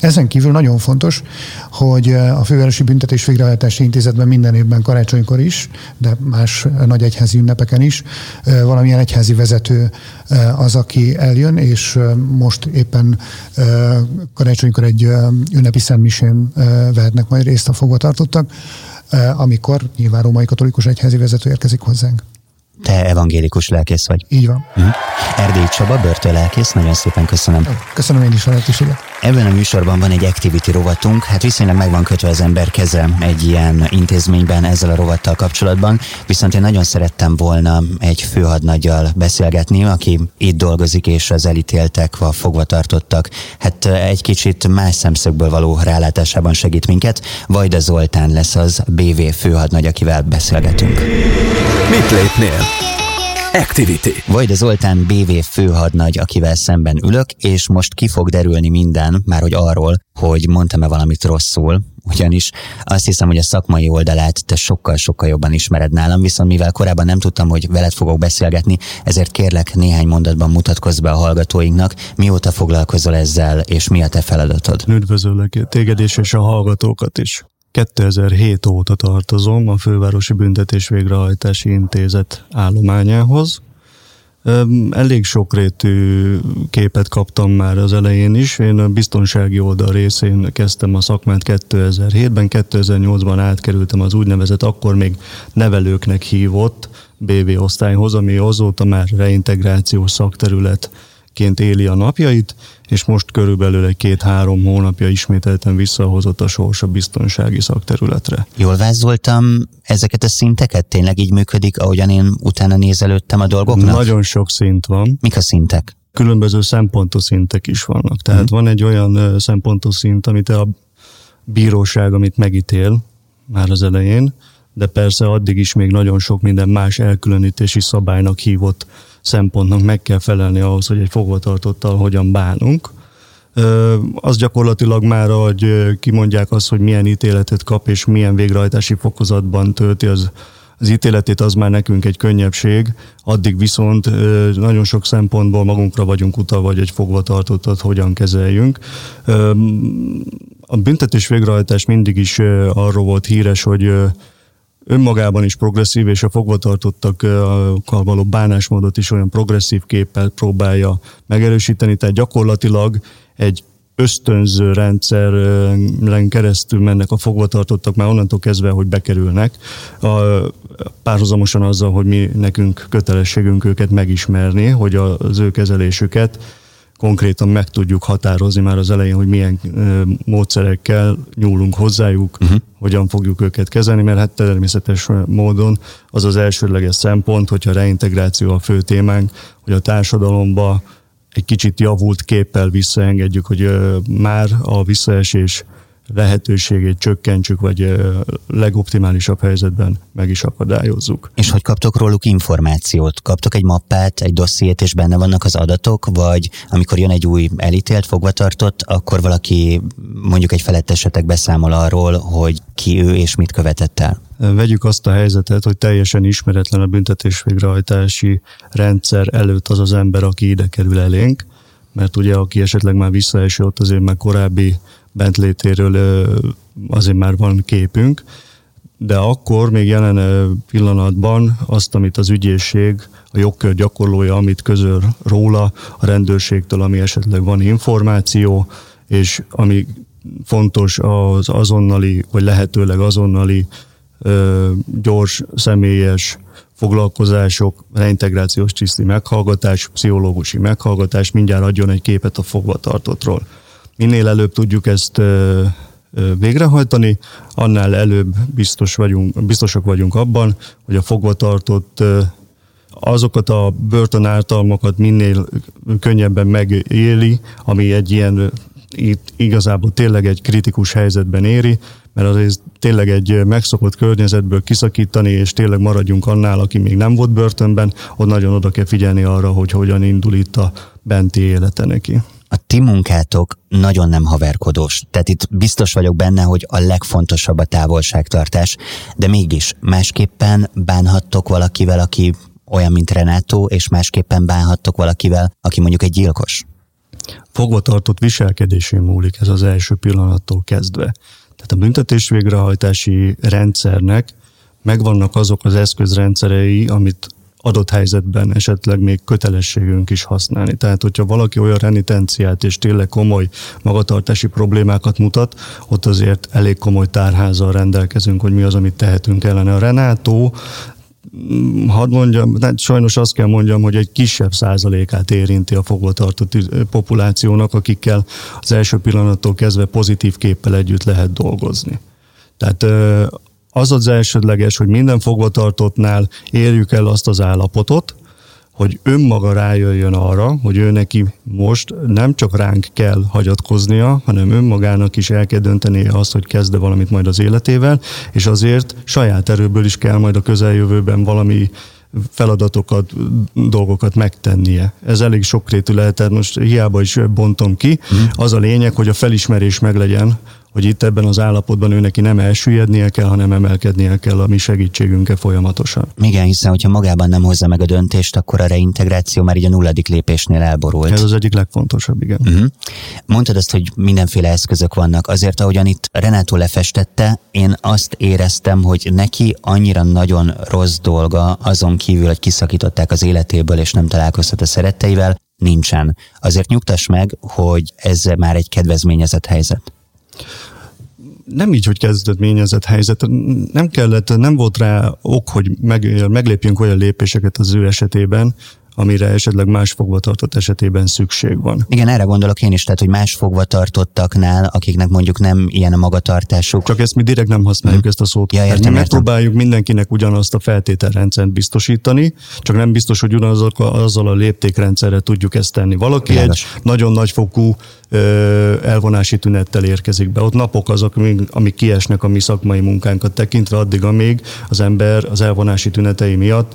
Ezen kívül nagyon fontos, hogy a Fővárosi Büntetés Végrehajtási Intézetben minden évben karácsonykor is, de más nagy egyházi ünnepeken is, valamilyen egyházi vezető az, aki eljön, és most éppen karácsonykor egy ünnepi szentmisén vehetnek majd részt a fogvatartottak, amikor nyilván római katolikus egyházi vezető érkezik hozzánk. Te evangélikus lelkész vagy. Így van. Uh-huh. Erdély Csaba, börtönlelkész, nagyon szépen köszönöm. Köszönöm én is a lehetőséget. Ebben a műsorban van egy activity rovatunk, hát viszonylag meg van kötve az ember keze egy ilyen intézményben ezzel a rovattal kapcsolatban, viszont én nagyon szerettem volna egy főhadnagyjal beszélgetni, aki itt dolgozik, és az elítéltek, vagy fogvatartottak, hát egy kicsit más szemszögből való rálátásában segít minket. Vajda Zoltán lesz az BV főhadnagy, akivel beszélgetünk. Mit lépnél? Activity. Vajda Zoltán BV főhadnagy, akivel szemben ülök, és most ki fog derülni minden, már hogy arról, hogy mondtam-e valamit rosszul, ugyanis azt hiszem, hogy a szakmai oldalát te sokkal-sokkal jobban ismered nálam, viszont mivel korábban nem tudtam, hogy veled fogok beszélgetni, ezért kérlek néhány mondatban mutatkozz be a hallgatóinknak, mióta foglalkozol ezzel, és mi a te feladatod. Üdvözöllek téged is, és a hallgatókat is. 2007 óta tartozom a Fővárosi Büntetés Végrehajtási Intézet állományához. Elég sokrétű képet kaptam már az elején is. Én a biztonsági oldal részén kezdtem a szakmát 2007-ben, 2008-ban átkerültem az úgynevezett akkor még nevelőknek hívott BV osztályhoz, ami azóta már reintegrációs szakterület ként éli a napjait, és most körülbelül egy két-három hónapja ismételten visszahozott a sors a biztonsági szakterületre. Jól vázoltam ezeket a szinteket? Tényleg így működik, ahogyan én utána nézelődtem a dolgoknak? Nagyon sok szint van. Mik a szintek? különböző szempontos szintek is vannak. Tehát mm. van egy olyan szempontos szint, amit a bíróság, amit megítél már az elején, de persze addig is még nagyon sok minden más elkülönítési szabálynak hívott szempontnak meg kell felelni ahhoz, hogy egy fogvatartottal hogyan bánunk. Az gyakorlatilag már, hogy kimondják azt, hogy milyen ítéletet kap és milyen végrehajtási fokozatban tölti az az ítéletét az már nekünk egy könnyebbség, addig viszont nagyon sok szempontból magunkra vagyunk utalva, vagy egy fogvatartottat hogyan kezeljünk. A büntetés végrehajtás mindig is arról volt híres, hogy önmagában is progresszív, és a fogvatartottakkal való bánásmódot is olyan progresszív képpel próbálja megerősíteni, tehát gyakorlatilag egy ösztönző rendszeren keresztül mennek a fogvatartottak már onnantól kezdve, hogy bekerülnek, a, párhuzamosan azzal, hogy mi nekünk kötelességünk őket megismerni, hogy az ő kezelésüket konkrétan meg tudjuk határozni már az elején, hogy milyen módszerekkel nyúlunk hozzájuk, uh-huh. hogyan fogjuk őket kezelni, mert hát természetes módon az az elsődleges szempont, hogyha a reintegráció a fő témánk, hogy a társadalomba egy kicsit javult képpel visszaengedjük, hogy már a visszaesés lehetőségét csökkentsük, vagy legoptimálisabb helyzetben meg is akadályozzuk. És hogy kaptok róluk információt? Kaptok egy mappát, egy dossziét, és benne vannak az adatok, vagy amikor jön egy új elítélt, fogvatartott, akkor valaki mondjuk egy felettesetek beszámol arról, hogy ki ő és mit követett el? Vegyük azt a helyzetet, hogy teljesen ismeretlen a büntetésvégrehajtási rendszer előtt az az ember, aki ide kerül elénk, mert ugye aki esetleg már visszaeső, ott azért már korábbi bentlétéről azért már van képünk, de akkor még jelen pillanatban azt, amit az ügyészség, a jogkör gyakorlója, amit közöl róla, a rendőrségtől, ami esetleg van információ, és ami fontos az azonnali, vagy lehetőleg azonnali gyors, személyes foglalkozások, reintegrációs tiszti meghallgatás, pszichológusi meghallgatás mindjárt adjon egy képet a fogvatartottról. Minél előbb tudjuk ezt végrehajtani, annál előbb biztos vagyunk, biztosak vagyunk abban, hogy a fogvatartott azokat a börtön ártalmakat minél könnyebben megéli, ami egy ilyen itt igazából tényleg egy kritikus helyzetben éri, mert azért tényleg egy megszokott környezetből kiszakítani, és tényleg maradjunk annál, aki még nem volt börtönben, ott nagyon oda kell figyelni arra, hogy hogyan indul itt a benti élete neki. A ti munkátok nagyon nem haverkodós, tehát itt biztos vagyok benne, hogy a legfontosabb a távolságtartás, de mégis másképpen bánhattok valakivel, aki olyan, mint Renátó, és másképpen bánhattok valakivel, aki mondjuk egy gyilkos? Fogva tartott viselkedésén múlik ez az első pillanattól kezdve. Tehát a büntetés végrehajtási rendszernek megvannak azok az eszközrendszerei, amit adott helyzetben esetleg még kötelességünk is használni. Tehát, hogyha valaki olyan renitenciát és tényleg komoly magatartási problémákat mutat, ott azért elég komoly tárházzal rendelkezünk, hogy mi az, amit tehetünk ellene. A Renátó mm, hadd mondjam, de sajnos azt kell mondjam, hogy egy kisebb százalékát érinti a fogvatartott populációnak, akikkel az első pillanattól kezdve pozitív képpel együtt lehet dolgozni. Tehát az az elsődleges, hogy minden fogvatartottnál érjük el azt az állapotot, hogy önmaga rájöjjön arra, hogy ő neki most nem csak ránk kell hagyatkoznia, hanem önmagának is el kell döntenie azt, hogy kezde valamit majd az életével, és azért saját erőből is kell majd a közeljövőben valami feladatokat, dolgokat megtennie. Ez elég sokrétű lehet, tehát most hiába is bontom ki. Mm. Az a lényeg, hogy a felismerés meglegyen, hogy itt ebben az állapotban ő neki nem elsüllyednie kell, hanem emelkednie kell a mi segítségünkkel folyamatosan. Igen, hiszen hogyha magában nem hozza meg a döntést, akkor a reintegráció már így a nulladik lépésnél elborult. Ez az egyik legfontosabb, igen. Uh-huh. Mondtad azt, hogy mindenféle eszközök vannak. Azért, ahogyan itt Renátó lefestette, én azt éreztem, hogy neki annyira nagyon rossz dolga, azon kívül, hogy kiszakították az életéből, és nem találkozhat a szeretteivel, nincsen. Azért nyugtass meg, hogy ez már egy kedvezményezett helyzet nem így, hogy kezdeményezett helyzet, nem kellett, nem volt rá ok, hogy meg, meglépjünk olyan lépéseket az ő esetében, amire esetleg más fogvatartott esetében szükség van. Igen, erre gondolok én is, tehát hogy más fogvatartottaknál, akiknek mondjuk nem ilyen a magatartásuk. Csak ezt mi direkt nem használjuk hmm. ezt a szót. Ja, értem, mi megpróbáljuk mindenkinek ugyanazt a feltételrendszert biztosítani, csak nem biztos, hogy ugyanazzal a léptékrendszerre tudjuk ezt tenni. Valaki Bilágos. egy nagyon nagyfokú elvonási tünettel érkezik be. Ott napok azok, amik kiesnek a mi szakmai munkánkat tekintve, addig, amíg az ember az elvonási tünetei miatt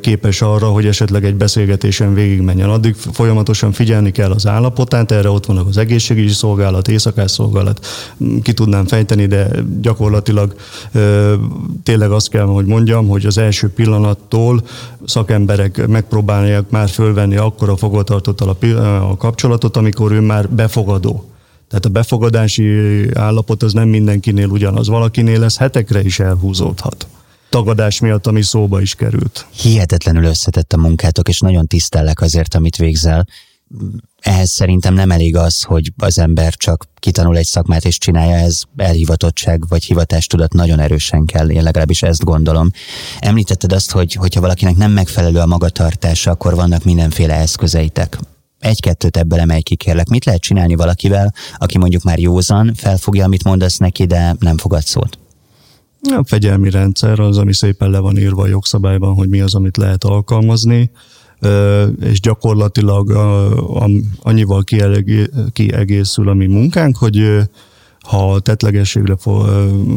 képes arra, hogy esetleg egy beszélgetésen végigmenjen. Addig folyamatosan figyelni kell az állapotát, erre ott vannak az egészségügyi szolgálat, éjszakás szolgálat, ki tudnám fejteni, de gyakorlatilag tényleg azt kell, hogy mondjam, hogy az első pillanattól szakemberek megpróbálják már fölvenni akkor a fogvatartottal a, kapcsolatot, amikor ő már befogadó. Tehát a befogadási állapot az nem mindenkinél ugyanaz. Valakinél ez hetekre is elhúzódhat tagadás miatt, ami szóba is került. Hihetetlenül összetett a munkátok, és nagyon tisztellek azért, amit végzel. Ehhez szerintem nem elég az, hogy az ember csak kitanul egy szakmát és csinálja, ez elhivatottság vagy hivatástudat nagyon erősen kell, én legalábbis ezt gondolom. Említetted azt, hogy hogyha valakinek nem megfelelő a magatartása, akkor vannak mindenféle eszközeitek egy-kettőt ebből emelj ki, kérlek. Mit lehet csinálni valakivel, aki mondjuk már józan, felfogja, amit mondasz neki, de nem fogad szót? A fegyelmi rendszer az, ami szépen le van írva a jogszabályban, hogy mi az, amit lehet alkalmazni, és gyakorlatilag annyival kiegészül a mi munkánk, hogy ha tetlegességre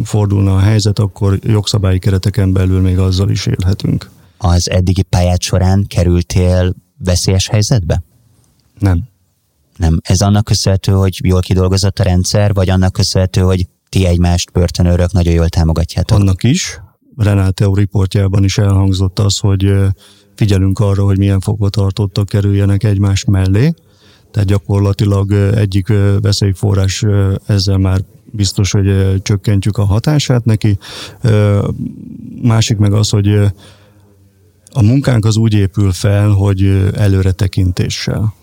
fordulna a helyzet, akkor jogszabályi kereteken belül még azzal is élhetünk. Az eddigi pályát során kerültél veszélyes helyzetbe? Nem. Nem. Ez annak köszönhető, hogy jól kidolgozott a rendszer, vagy annak köszönhető, hogy ti egymást börtönőrök nagyon jól támogatjátok? Annak is. Renáteo riportjában is elhangzott az, hogy figyelünk arra, hogy milyen fogvatartottak kerüljenek egymás mellé. Tehát gyakorlatilag egyik veszélyforrás ezzel már biztos, hogy csökkentjük a hatását neki. Másik meg az, hogy a munkánk az úgy épül fel, hogy előre tekintéssel.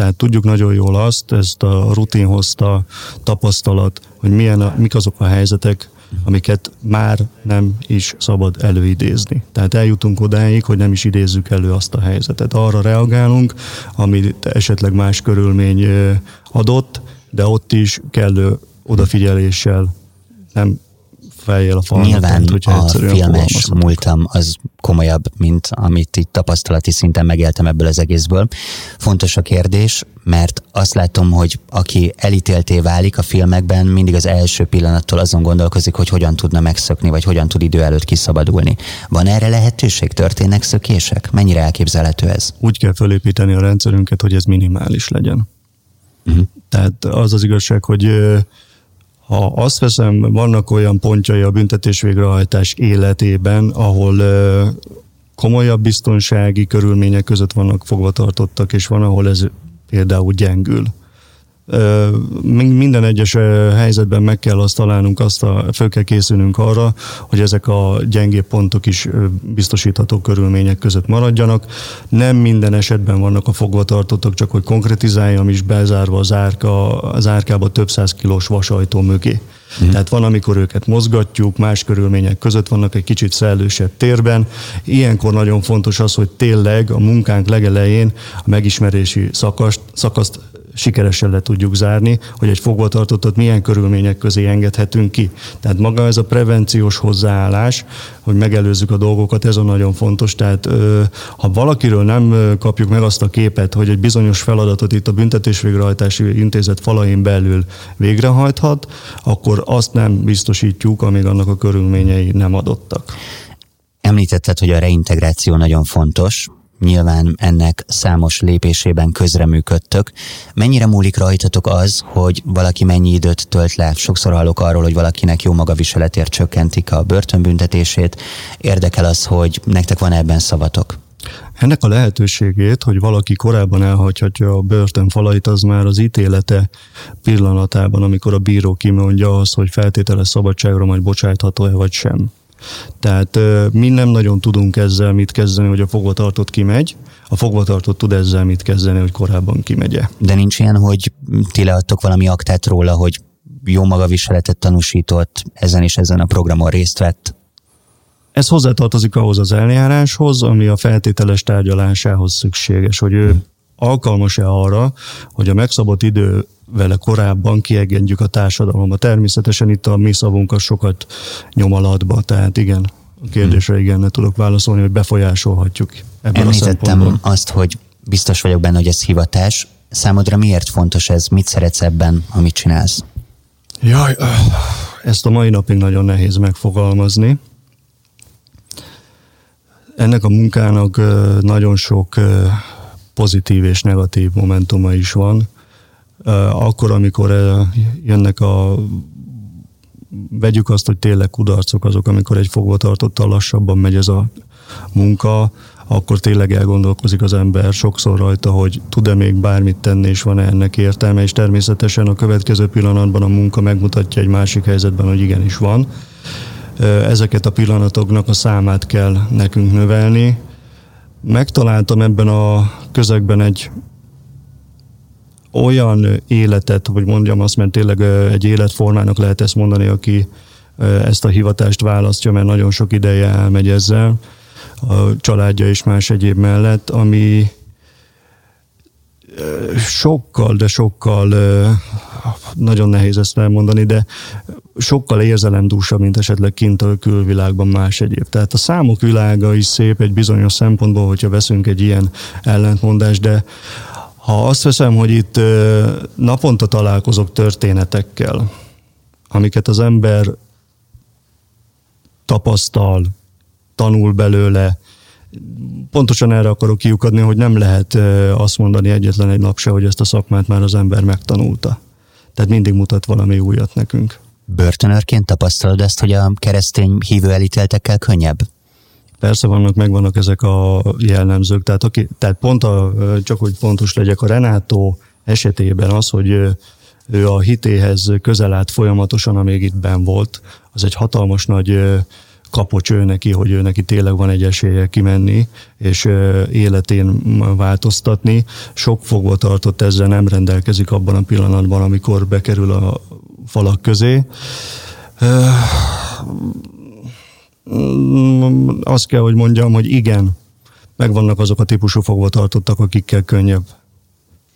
Tehát tudjuk nagyon jól azt, ezt a rutin hozta tapasztalat, hogy milyen a, mik azok a helyzetek, amiket már nem is szabad előidézni. Tehát eljutunk odáig, hogy nem is idézzük elő azt a helyzetet. Arra reagálunk, amit esetleg más körülmény adott, de ott is kellő odafigyeléssel nem fejjel a falnak. Nyilván a filmes múltam az komolyabb, mint amit itt tapasztalati szinten megéltem ebből az egészből. Fontos a kérdés, mert azt látom, hogy aki elítélté válik a filmekben, mindig az első pillanattól azon gondolkozik, hogy hogyan tudna megszökni, vagy hogyan tud idő előtt kiszabadulni. Van erre lehetőség? Történnek szökések? Mennyire elképzelhető ez? Úgy kell felépíteni a rendszerünket, hogy ez minimális legyen. Uh-huh. Tehát az az igazság, hogy ha azt veszem, vannak olyan pontjai a büntetés végrehajtás életében, ahol komolyabb biztonsági körülmények között vannak fogvatartottak, és van, ahol ez például gyengül minden egyes helyzetben meg kell azt találnunk, azt a, föl kell készülnünk arra, hogy ezek a gyengébb pontok is biztosítható körülmények között maradjanak. Nem minden esetben vannak a fogvatartottak, csak hogy konkretizáljam is bezárva az, árka, az árkába több száz kilós vasajtó mögé. Mm. Tehát van, amikor őket mozgatjuk, más körülmények között vannak egy kicsit szellősebb térben. Ilyenkor nagyon fontos az, hogy tényleg a munkánk legelején a megismerési szakaszt, szakaszt sikeresen le tudjuk zárni, hogy egy fogvatartottat milyen körülmények közé engedhetünk ki. Tehát maga ez a prevenciós hozzáállás, hogy megelőzzük a dolgokat, ez a nagyon fontos. Tehát ha valakiről nem kapjuk meg azt a képet, hogy egy bizonyos feladatot itt a büntetésvégrehajtási intézet falain belül végrehajthat, akkor azt nem biztosítjuk, amíg annak a körülményei nem adottak. Említetted, hogy a reintegráció nagyon fontos, nyilván ennek számos lépésében közreműködtök. Mennyire múlik rajtatok az, hogy valaki mennyi időt tölt le? Sokszor hallok arról, hogy valakinek jó magaviseletért csökkentik a börtönbüntetését. Érdekel az, hogy nektek van ebben szavatok? Ennek a lehetőségét, hogy valaki korábban elhagyhatja a börtön falait, az már az ítélete pillanatában, amikor a bíró kimondja azt, hogy feltételes szabadságra majd bocsájtható-e vagy sem. Tehát mi nem nagyon tudunk ezzel mit kezdeni, hogy a fogvatartott kimegy, a fogvatartott tud ezzel mit kezdeni, hogy korábban kimegye. De nincs ilyen, hogy ti leadtok valami aktát róla, hogy jó maga viseletet tanúsított, ezen és ezen a programon részt vett? Ez hozzátartozik ahhoz az eljáráshoz, ami a feltételes tárgyalásához szükséges, hogy ő alkalmas-e arra, hogy a megszabott idő vele korábban kiegyenjük a társadalomba. Természetesen itt a mi szavunk az sokat nyom alatba, tehát igen, a kérdésre igen, tudok válaszolni, hogy befolyásolhatjuk ebben Említettem a azt, hogy biztos vagyok benne, hogy ez hivatás. Számodra miért fontos ez? Mit szeretsz ebben, amit csinálsz? Jaj, ezt a mai napig nagyon nehéz megfogalmazni. Ennek a munkának nagyon sok pozitív és negatív momentuma is van. Akkor, amikor jönnek a vegyük azt, hogy tényleg kudarcok azok, amikor egy fogvatartottal lassabban megy ez a munka, akkor tényleg elgondolkozik az ember sokszor rajta, hogy tud-e még bármit tenni, és van-e ennek értelme, és természetesen a következő pillanatban a munka megmutatja egy másik helyzetben, hogy igenis van. Ezeket a pillanatoknak a számát kell nekünk növelni. Megtaláltam ebben a közegben egy olyan életet, hogy mondjam azt, mert tényleg egy életformának lehet ezt mondani, aki ezt a hivatást választja, mert nagyon sok ideje elmegy ezzel, a családja és más egyéb mellett, ami sokkal, de sokkal nagyon nehéz ezt elmondani, de sokkal érzelemdúsabb, mint esetleg kint a külvilágban más egyéb. Tehát a számok világa is szép egy bizonyos szempontból, hogyha veszünk egy ilyen ellentmondást, de ha azt veszem, hogy itt naponta találkozok történetekkel, amiket az ember tapasztal, tanul belőle, pontosan erre akarok kiukadni, hogy nem lehet azt mondani egyetlen egy nap se, hogy ezt a szakmát már az ember megtanulta. Tehát mindig mutat valami újat nekünk. Börtönörként tapasztalod ezt, hogy a keresztény hívő elítéltekkel könnyebb? Persze vannak, megvannak ezek a jellemzők. Tehát, aki, tehát pont a, csak hogy pontos legyek, a Renátó esetében az, hogy ő a hitéhez közel állt folyamatosan, amíg itt ben volt, az egy hatalmas nagy kapocs ő neki, hogy ő neki tényleg van egy esélye kimenni, és életén változtatni. Sok fogva tartott ezzel nem rendelkezik abban a pillanatban, amikor bekerül a falak közé azt kell, hogy mondjam, hogy igen, megvannak azok a típusú fogvatartottak, akikkel könnyebb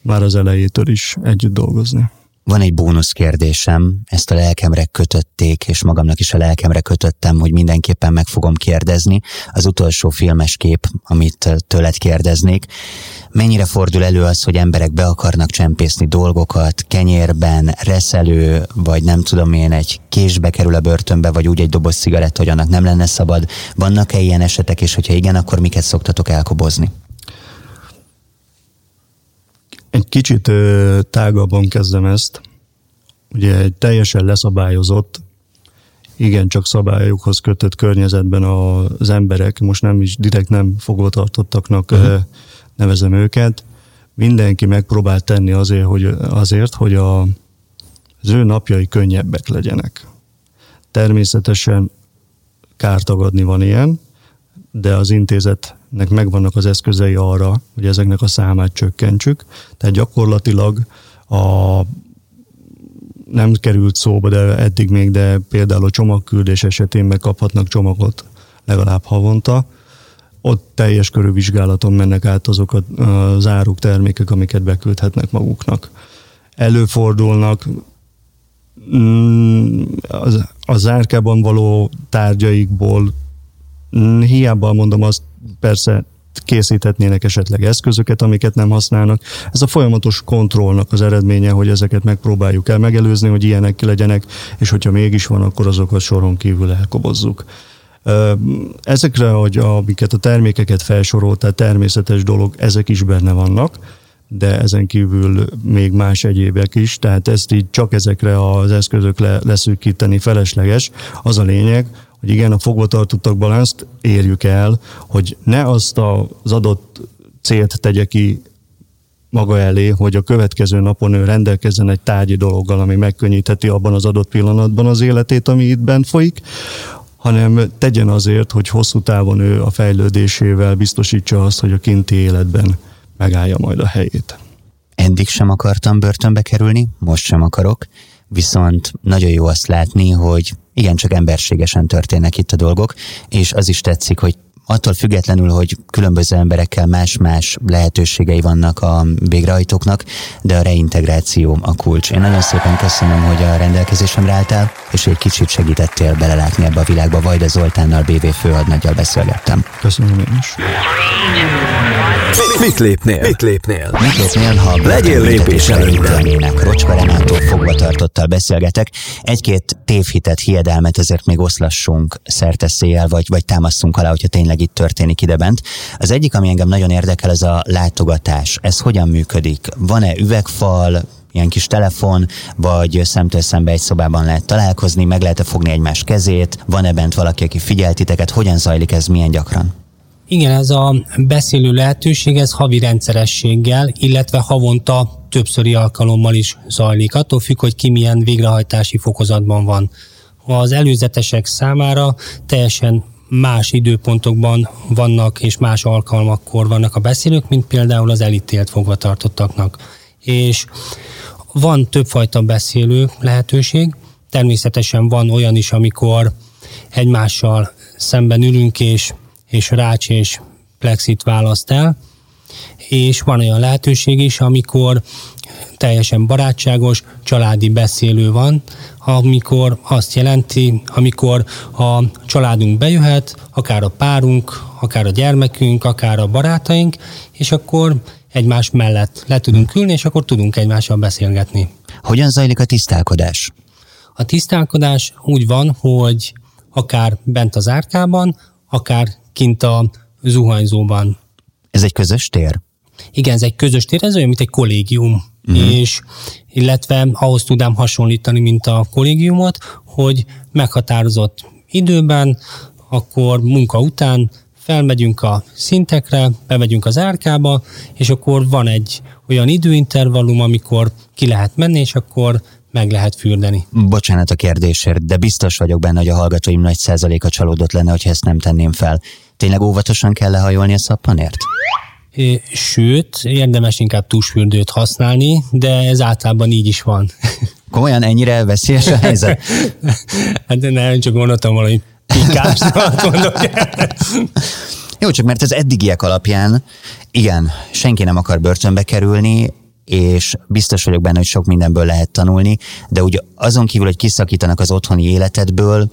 már az elejétől is együtt dolgozni. Van egy bónusz kérdésem, ezt a lelkemre kötötték, és magamnak is a lelkemre kötöttem, hogy mindenképpen meg fogom kérdezni. Az utolsó filmes kép, amit tőled kérdeznék. Mennyire fordul elő az, hogy emberek be akarnak csempészni dolgokat, kenyérben, reszelő, vagy nem tudom én, egy késbe kerül a börtönbe, vagy úgy egy doboz cigaretta, hogy annak nem lenne szabad. Vannak-e ilyen esetek, és hogyha igen, akkor miket szoktatok elkobozni? Egy kicsit ö, tágabban kezdem ezt. Ugye egy teljesen leszabályozott, igen, csak szabályokhoz kötött környezetben az emberek, most nem is direkt nem fogvatartottaknak uh-huh. Nevezem őket, mindenki megpróbál tenni azért, hogy, azért, hogy a, az ő napjai könnyebbek legyenek. Természetesen kártagadni van ilyen, de az intézetnek megvannak az eszközei arra, hogy ezeknek a számát csökkentsük. Tehát gyakorlatilag a nem került szóba, de eddig még, de például a csomagküldés esetén megkaphatnak csomagot legalább havonta. Ott teljes körű vizsgálaton mennek át azok a, az áruk, termékek, amiket beküldhetnek maguknak. Előfordulnak mm, az, a zárkában való tárgyaikból Mm, hiába mondom azt, persze készíthetnének esetleg eszközöket, amiket nem használnak. Ez a folyamatos kontrollnak az eredménye, hogy ezeket megpróbáljuk el megelőzni, hogy ilyenek legyenek, és hogyha mégis van, akkor azokat soron kívül elkobozzuk. Ezekre, hogy amiket a termékeket felsorolt, tehát természetes dolog, ezek is benne vannak, de ezen kívül még más egyébek is, tehát ezt így csak ezekre az eszközökre leszűkíteni felesleges. Az a lényeg, hogy igen, a fogvatartottakban ezt érjük el, hogy ne azt az adott célt tegye ki maga elé, hogy a következő napon ő rendelkezzen egy tárgyi dologgal, ami megkönnyítheti abban az adott pillanatban az életét, ami itt bent folyik, hanem tegyen azért, hogy hosszú távon ő a fejlődésével biztosítsa azt, hogy a kinti életben megállja majd a helyét. Eddig sem akartam börtönbe kerülni, most sem akarok, viszont nagyon jó azt látni, hogy igencsak emberségesen történnek itt a dolgok, és az is tetszik, hogy attól függetlenül, hogy különböző emberekkel más-más lehetőségei vannak a végrehajtóknak, de a reintegráció a kulcs. Én nagyon szépen köszönöm, hogy a rendelkezésemre álltál, és egy kicsit segítettél belelátni ebbe a világba. Vajda Zoltánnal, BV főadnaggyal beszélgettem. Köszönöm én is. Mit lépnél? Mit lépnél? Mit lépnél, ha Legyél lépés előnyben. Rocska Renától fogva tartottal beszélgetek. Egy-két tévhitet, hiedelmet ezért még oszlassunk szerteszéjel, vagy, vagy támaszunk alá, hogyha tényleg itt történik idebent. Az egyik, ami engem nagyon érdekel, ez a látogatás. Ez hogyan működik? Van-e üvegfal, ilyen kis telefon, vagy szemtől szembe egy szobában lehet találkozni, meg lehet-e fogni egymás kezét, van-e bent valaki, aki figyel titeket, hogyan zajlik ez, milyen gyakran? Igen, ez a beszélő lehetőség, ez havi rendszerességgel, illetve havonta többszöri alkalommal is zajlik. Attól függ, hogy ki milyen végrehajtási fokozatban van. Az előzetesek számára teljesen más időpontokban vannak és más alkalmakkor vannak a beszélők, mint például az elítélt fogvatartottaknak. És van többfajta beszélő lehetőség, természetesen van olyan is, amikor egymással szemben ülünk, és és rács és plexit választ el, és van olyan lehetőség is, amikor teljesen barátságos, családi beszélő van, amikor azt jelenti, amikor a családunk bejöhet, akár a párunk, akár a gyermekünk, akár a barátaink, és akkor egymás mellett le tudunk ülni, és akkor tudunk egymással beszélgetni. Hogyan zajlik a tisztálkodás? A tisztálkodás úgy van, hogy akár bent az árkában, akár kint a zuhanyzóban. Ez egy közös tér? Igen, ez egy közös tér, ez olyan, mint egy kollégium. Uh-huh. És illetve ahhoz tudám hasonlítani, mint a kollégiumot, hogy meghatározott időben, akkor munka után felmegyünk a szintekre, bemegyünk az árkába, és akkor van egy olyan időintervallum, amikor ki lehet menni, és akkor meg lehet fürdeni. Bocsánat a kérdésért, de biztos vagyok benne, hogy a hallgatóim nagy százaléka csalódott lenne, hogyha ezt nem tenném fel. Tényleg óvatosan kell lehajolni a szappanért? Sőt, érdemes inkább tusfürdőt használni, de ez általában így is van. Komolyan ennyire veszélyes a helyzet? hát nem, csak gondoltam valami pikás, mondok. Jó, csak mert az eddigiek alapján, igen, senki nem akar börtönbe kerülni, és biztos vagyok benne, hogy sok mindenből lehet tanulni, de úgy azon kívül, hogy kiszakítanak az otthoni életedből,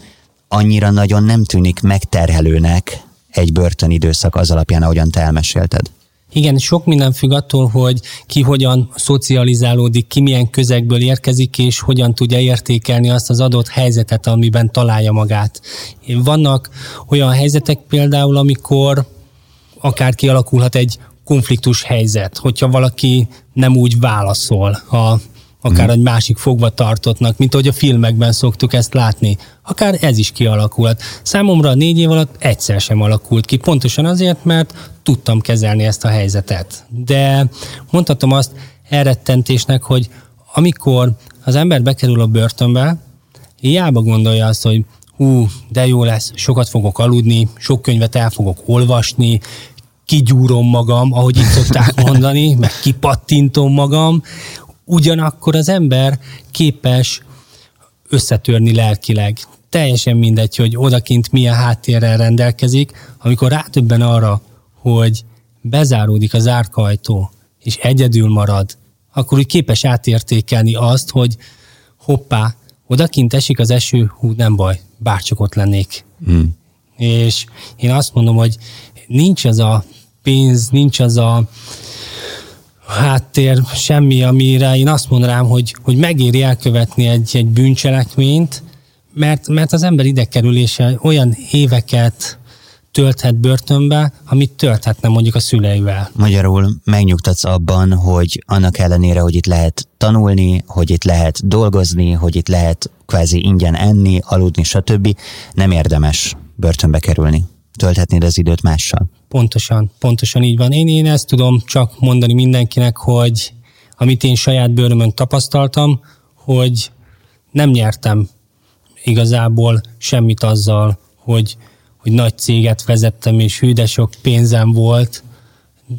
annyira nagyon nem tűnik megterhelőnek egy börtönidőszak az alapján, ahogyan te elmesélted. Igen, sok minden függ attól, hogy ki hogyan szocializálódik, ki milyen közegből érkezik, és hogyan tudja értékelni azt az adott helyzetet, amiben találja magát. Vannak olyan helyzetek például, amikor akár kialakulhat egy konfliktus helyzet, hogyha valaki nem úgy válaszol a akár mm. egy másik fogva tartottnak, mint ahogy a filmekben szoktuk ezt látni. Akár ez is kialakulhat. Számomra négy év alatt egyszer sem alakult ki, pontosan azért, mert tudtam kezelni ezt a helyzetet. De mondhatom azt elrettentésnek, hogy amikor az ember bekerül a börtönbe, hiába gondolja azt, hogy hú, de jó lesz, sokat fogok aludni, sok könyvet el fogok olvasni, kigyúrom magam, ahogy itt szokták mondani, meg kipattintom magam, ugyanakkor az ember képes összetörni lelkileg. Teljesen mindegy, hogy odakint milyen háttérrel rendelkezik, amikor rátöbben arra, hogy bezáródik az árkajtó, és egyedül marad, akkor úgy képes átértékelni azt, hogy hoppá, odakint esik az eső, hú, nem baj, bárcsak ott lennék. Mm. És én azt mondom, hogy nincs az a pénz, nincs az a háttér, semmi, amire én azt mondanám, hogy, hogy megéri elkövetni egy, egy bűncselekményt, mert, mert az ember idekerülése olyan éveket tölthet börtönbe, amit tölthetne mondjuk a szüleivel. Magyarul megnyugtatsz abban, hogy annak ellenére, hogy itt lehet tanulni, hogy itt lehet dolgozni, hogy itt lehet kvázi ingyen enni, aludni, stb. nem érdemes börtönbe kerülni. Tölthetnéd az időt mással. Pontosan, pontosan így van. Én, én ezt tudom csak mondani mindenkinek, hogy amit én saját bőrömön tapasztaltam, hogy nem nyertem igazából semmit azzal, hogy, hogy nagy céget vezettem, és hű, sok pénzem volt,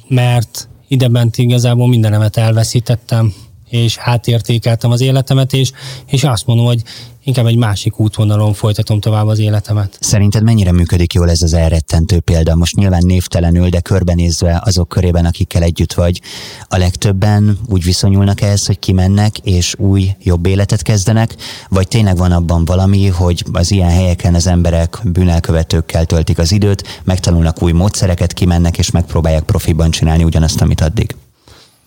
mert ide bent igazából mindenemet elveszítettem, és átértékeltem az életemet, és, és azt mondom, hogy inkább egy másik útvonalon folytatom tovább az életemet. Szerinted mennyire működik jól ez az elrettentő példa? Most nyilván névtelenül, de körbenézve azok körében, akikkel együtt vagy, a legtöbben úgy viszonyulnak ehhez, hogy kimennek és új, jobb életet kezdenek, vagy tényleg van abban valami, hogy az ilyen helyeken az emberek bűnelkövetőkkel töltik az időt, megtanulnak új módszereket, kimennek és megpróbálják profiban csinálni ugyanazt, amit addig?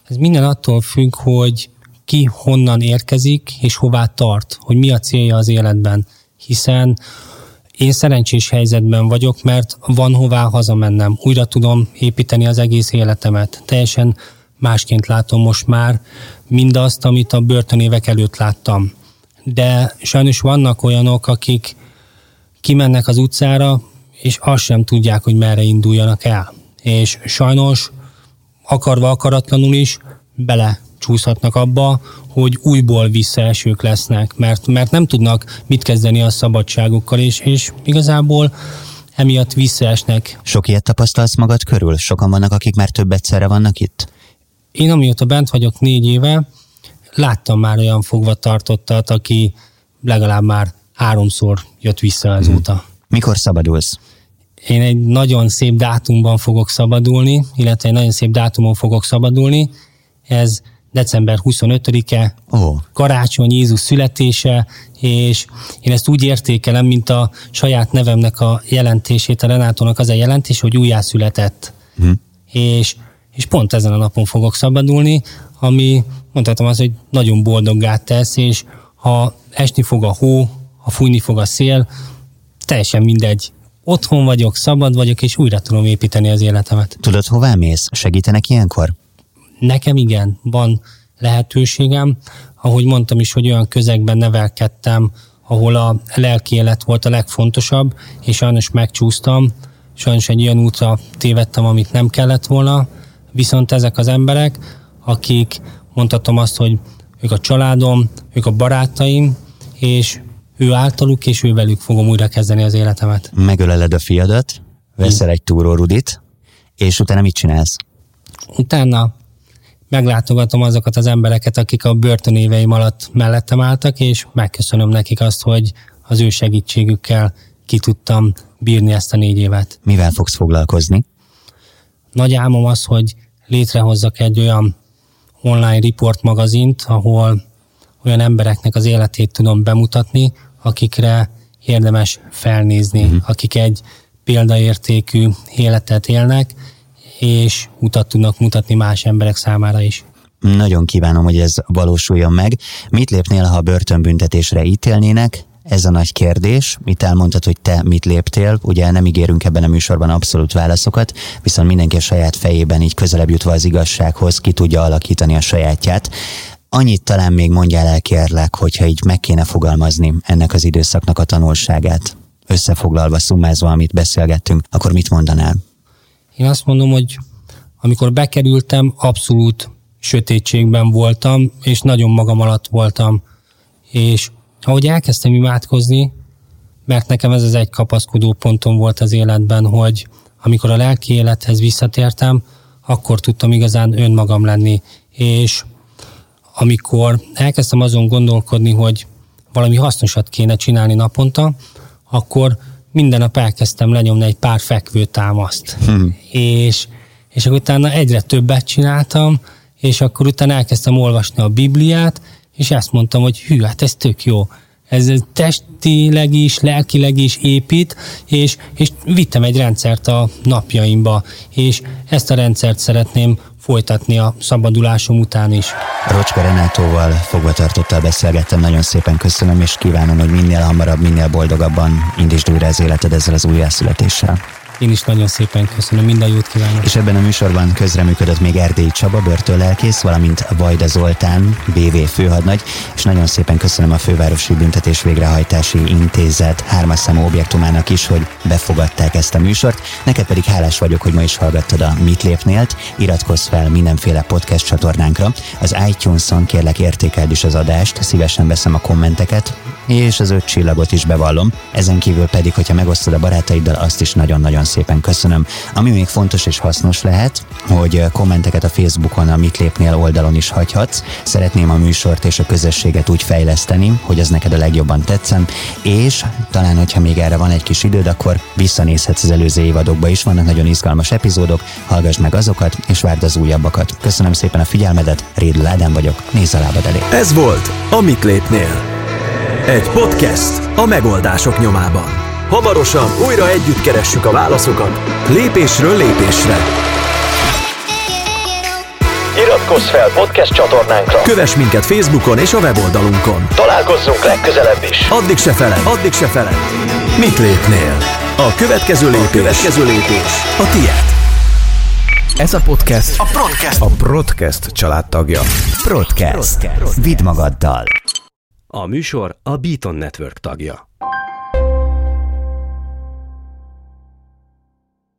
Ez minden attól függ, hogy ki honnan érkezik, és hová tart, hogy mi a célja az életben. Hiszen én szerencsés helyzetben vagyok, mert van hová hazamennem. Újra tudom építeni az egész életemet. Teljesen másként látom most már mindazt, amit a börtönévek előtt láttam. De sajnos vannak olyanok, akik kimennek az utcára, és azt sem tudják, hogy merre induljanak el. És sajnos akarva akaratlanul is bele csúszhatnak abba, hogy újból visszaesők lesznek, mert, mert nem tudnak mit kezdeni a szabadságukkal, és, és igazából emiatt visszaesnek. Sok ilyet tapasztalsz magad körül? Sokan vannak, akik már több egyszerre vannak itt? Én amióta bent vagyok négy éve, láttam már olyan fogvatartottat, aki legalább már háromszor jött vissza azóta. Hmm. Mikor szabadulsz? Én egy nagyon szép dátumban fogok szabadulni, illetve egy nagyon szép dátumon fogok szabadulni. Ez december 25-e, oh. karácsony Jézus születése, és én ezt úgy értékelem, mint a saját nevemnek a jelentését, a Renátónak az a jelentés, hogy újjászületett. Mm. És, és pont ezen a napon fogok szabadulni, ami mondhatom az, hogy nagyon boldoggá tesz, és ha esni fog a hó, ha fújni fog a szél, teljesen mindegy. Otthon vagyok, szabad vagyok, és újra tudom építeni az életemet. Tudod, hová mész? Segítenek ilyenkor? Nekem igen, van lehetőségem. Ahogy mondtam is, hogy olyan közegben nevelkedtem, ahol a lelki élet volt a legfontosabb, és sajnos megcsúsztam, sajnos egy olyan útra tévedtem, amit nem kellett volna, viszont ezek az emberek, akik mondhatom azt, hogy ők a családom, ők a barátaim, és ő általuk, és ő velük fogom újra kezdeni az életemet. Megöleled a fiadat, veszel egy túrórudit, és utána mit csinálsz? Utána meglátogatom azokat az embereket, akik a börtönéveim alatt mellettem álltak, és megköszönöm nekik azt, hogy az ő segítségükkel ki tudtam bírni ezt a négy évet. Mivel fogsz foglalkozni? Nagy álmom az, hogy létrehozzak egy olyan online report magazint, ahol olyan embereknek az életét tudom bemutatni, akikre érdemes felnézni, uh-huh. akik egy példaértékű életet élnek, és utat tudnak mutatni más emberek számára is. Nagyon kívánom, hogy ez valósuljon meg. Mit lépnél, ha börtönbüntetésre ítélnének? Ez a nagy kérdés. Mit elmondtad, hogy te mit léptél? Ugye nem ígérünk ebben a műsorban abszolút válaszokat, viszont mindenki a saját fejében így közelebb jutva az igazsághoz ki tudja alakítani a sajátját. Annyit talán még mondjál el kérlek, hogyha így meg kéne fogalmazni ennek az időszaknak a tanulságát. Összefoglalva, szumázva, amit beszélgettünk, akkor mit mondanál? Én azt mondom, hogy amikor bekerültem, abszolút sötétségben voltam, és nagyon magam alatt voltam. És ahogy elkezdtem imádkozni, mert nekem ez az egy kapaszkodó pontom volt az életben, hogy amikor a lelki élethez visszatértem, akkor tudtam igazán önmagam lenni. És amikor elkezdtem azon gondolkodni, hogy valami hasznosat kéne csinálni naponta, akkor minden nap elkezdtem lenyomni egy pár fekvő támaszt. Hmm. És, és akkor utána egyre többet csináltam, és akkor utána elkezdtem olvasni a Bibliát, és ezt mondtam, hogy hű, hát ez tök jó. Ez testileg is, lelkileg is épít, és, és vittem egy rendszert a napjaimba, és ezt a rendszert szeretném folytatni a szabadulásom után is. Rocska Renátóval fogvatartottal beszélgettem, nagyon szépen köszönöm, és kívánom, hogy minél hamarabb, minél boldogabban indítsd újra az életed ezzel az újjászületéssel. Én is nagyon szépen köszönöm, minden jót kívánok. És ebben a műsorban közreműködött még Erdély Csaba, börtönlelkész, valamint Vajda Zoltán, BV főhadnagy, és nagyon szépen köszönöm a Fővárosi Büntetés Végrehajtási Intézet hármasszamú objektumának is, hogy befogadták ezt a műsort. Neked pedig hálás vagyok, hogy ma is hallgattad a Mit lépnélt. Iratkozz fel mindenféle podcast csatornánkra. Az iTunes-on kérlek értékeld is az adást, szívesen veszem a kommenteket, és az öt csillagot is bevallom. Ezen kívül pedig, hogyha megosztod a barátaiddal, azt is nagyon-nagyon szépen köszönöm. Ami még fontos és hasznos lehet, hogy kommenteket a Facebookon, a Mit Lépnél oldalon is hagyhatsz. Szeretném a műsort és a közösséget úgy fejleszteni, hogy az neked a legjobban tetszen, és talán, hogyha még erre van egy kis időd, akkor visszanézhetsz az előző évadokba is, vannak nagyon izgalmas epizódok, hallgass meg azokat, és várd az újabbakat. Köszönöm szépen a figyelmedet, Rédl Ádám vagyok, nézz a lábad elé. Ez volt a Mit Lépnél. Egy podcast a megoldások nyomában. Hamarosan újra együtt keressük a válaszokat, lépésről lépésre. Iratkozz fel podcast csatornánkra. Kövess minket Facebookon és a weboldalunkon. Találkozzunk legközelebb is. Addig se feled, addig se feled. Mit lépnél? A következő lépés, a következő lépés a tiéd. Ez a podcast a Broadcast, a Broadcast családtagja. Broadcast. Vidd magaddal. A műsor a Beaton Network tagja.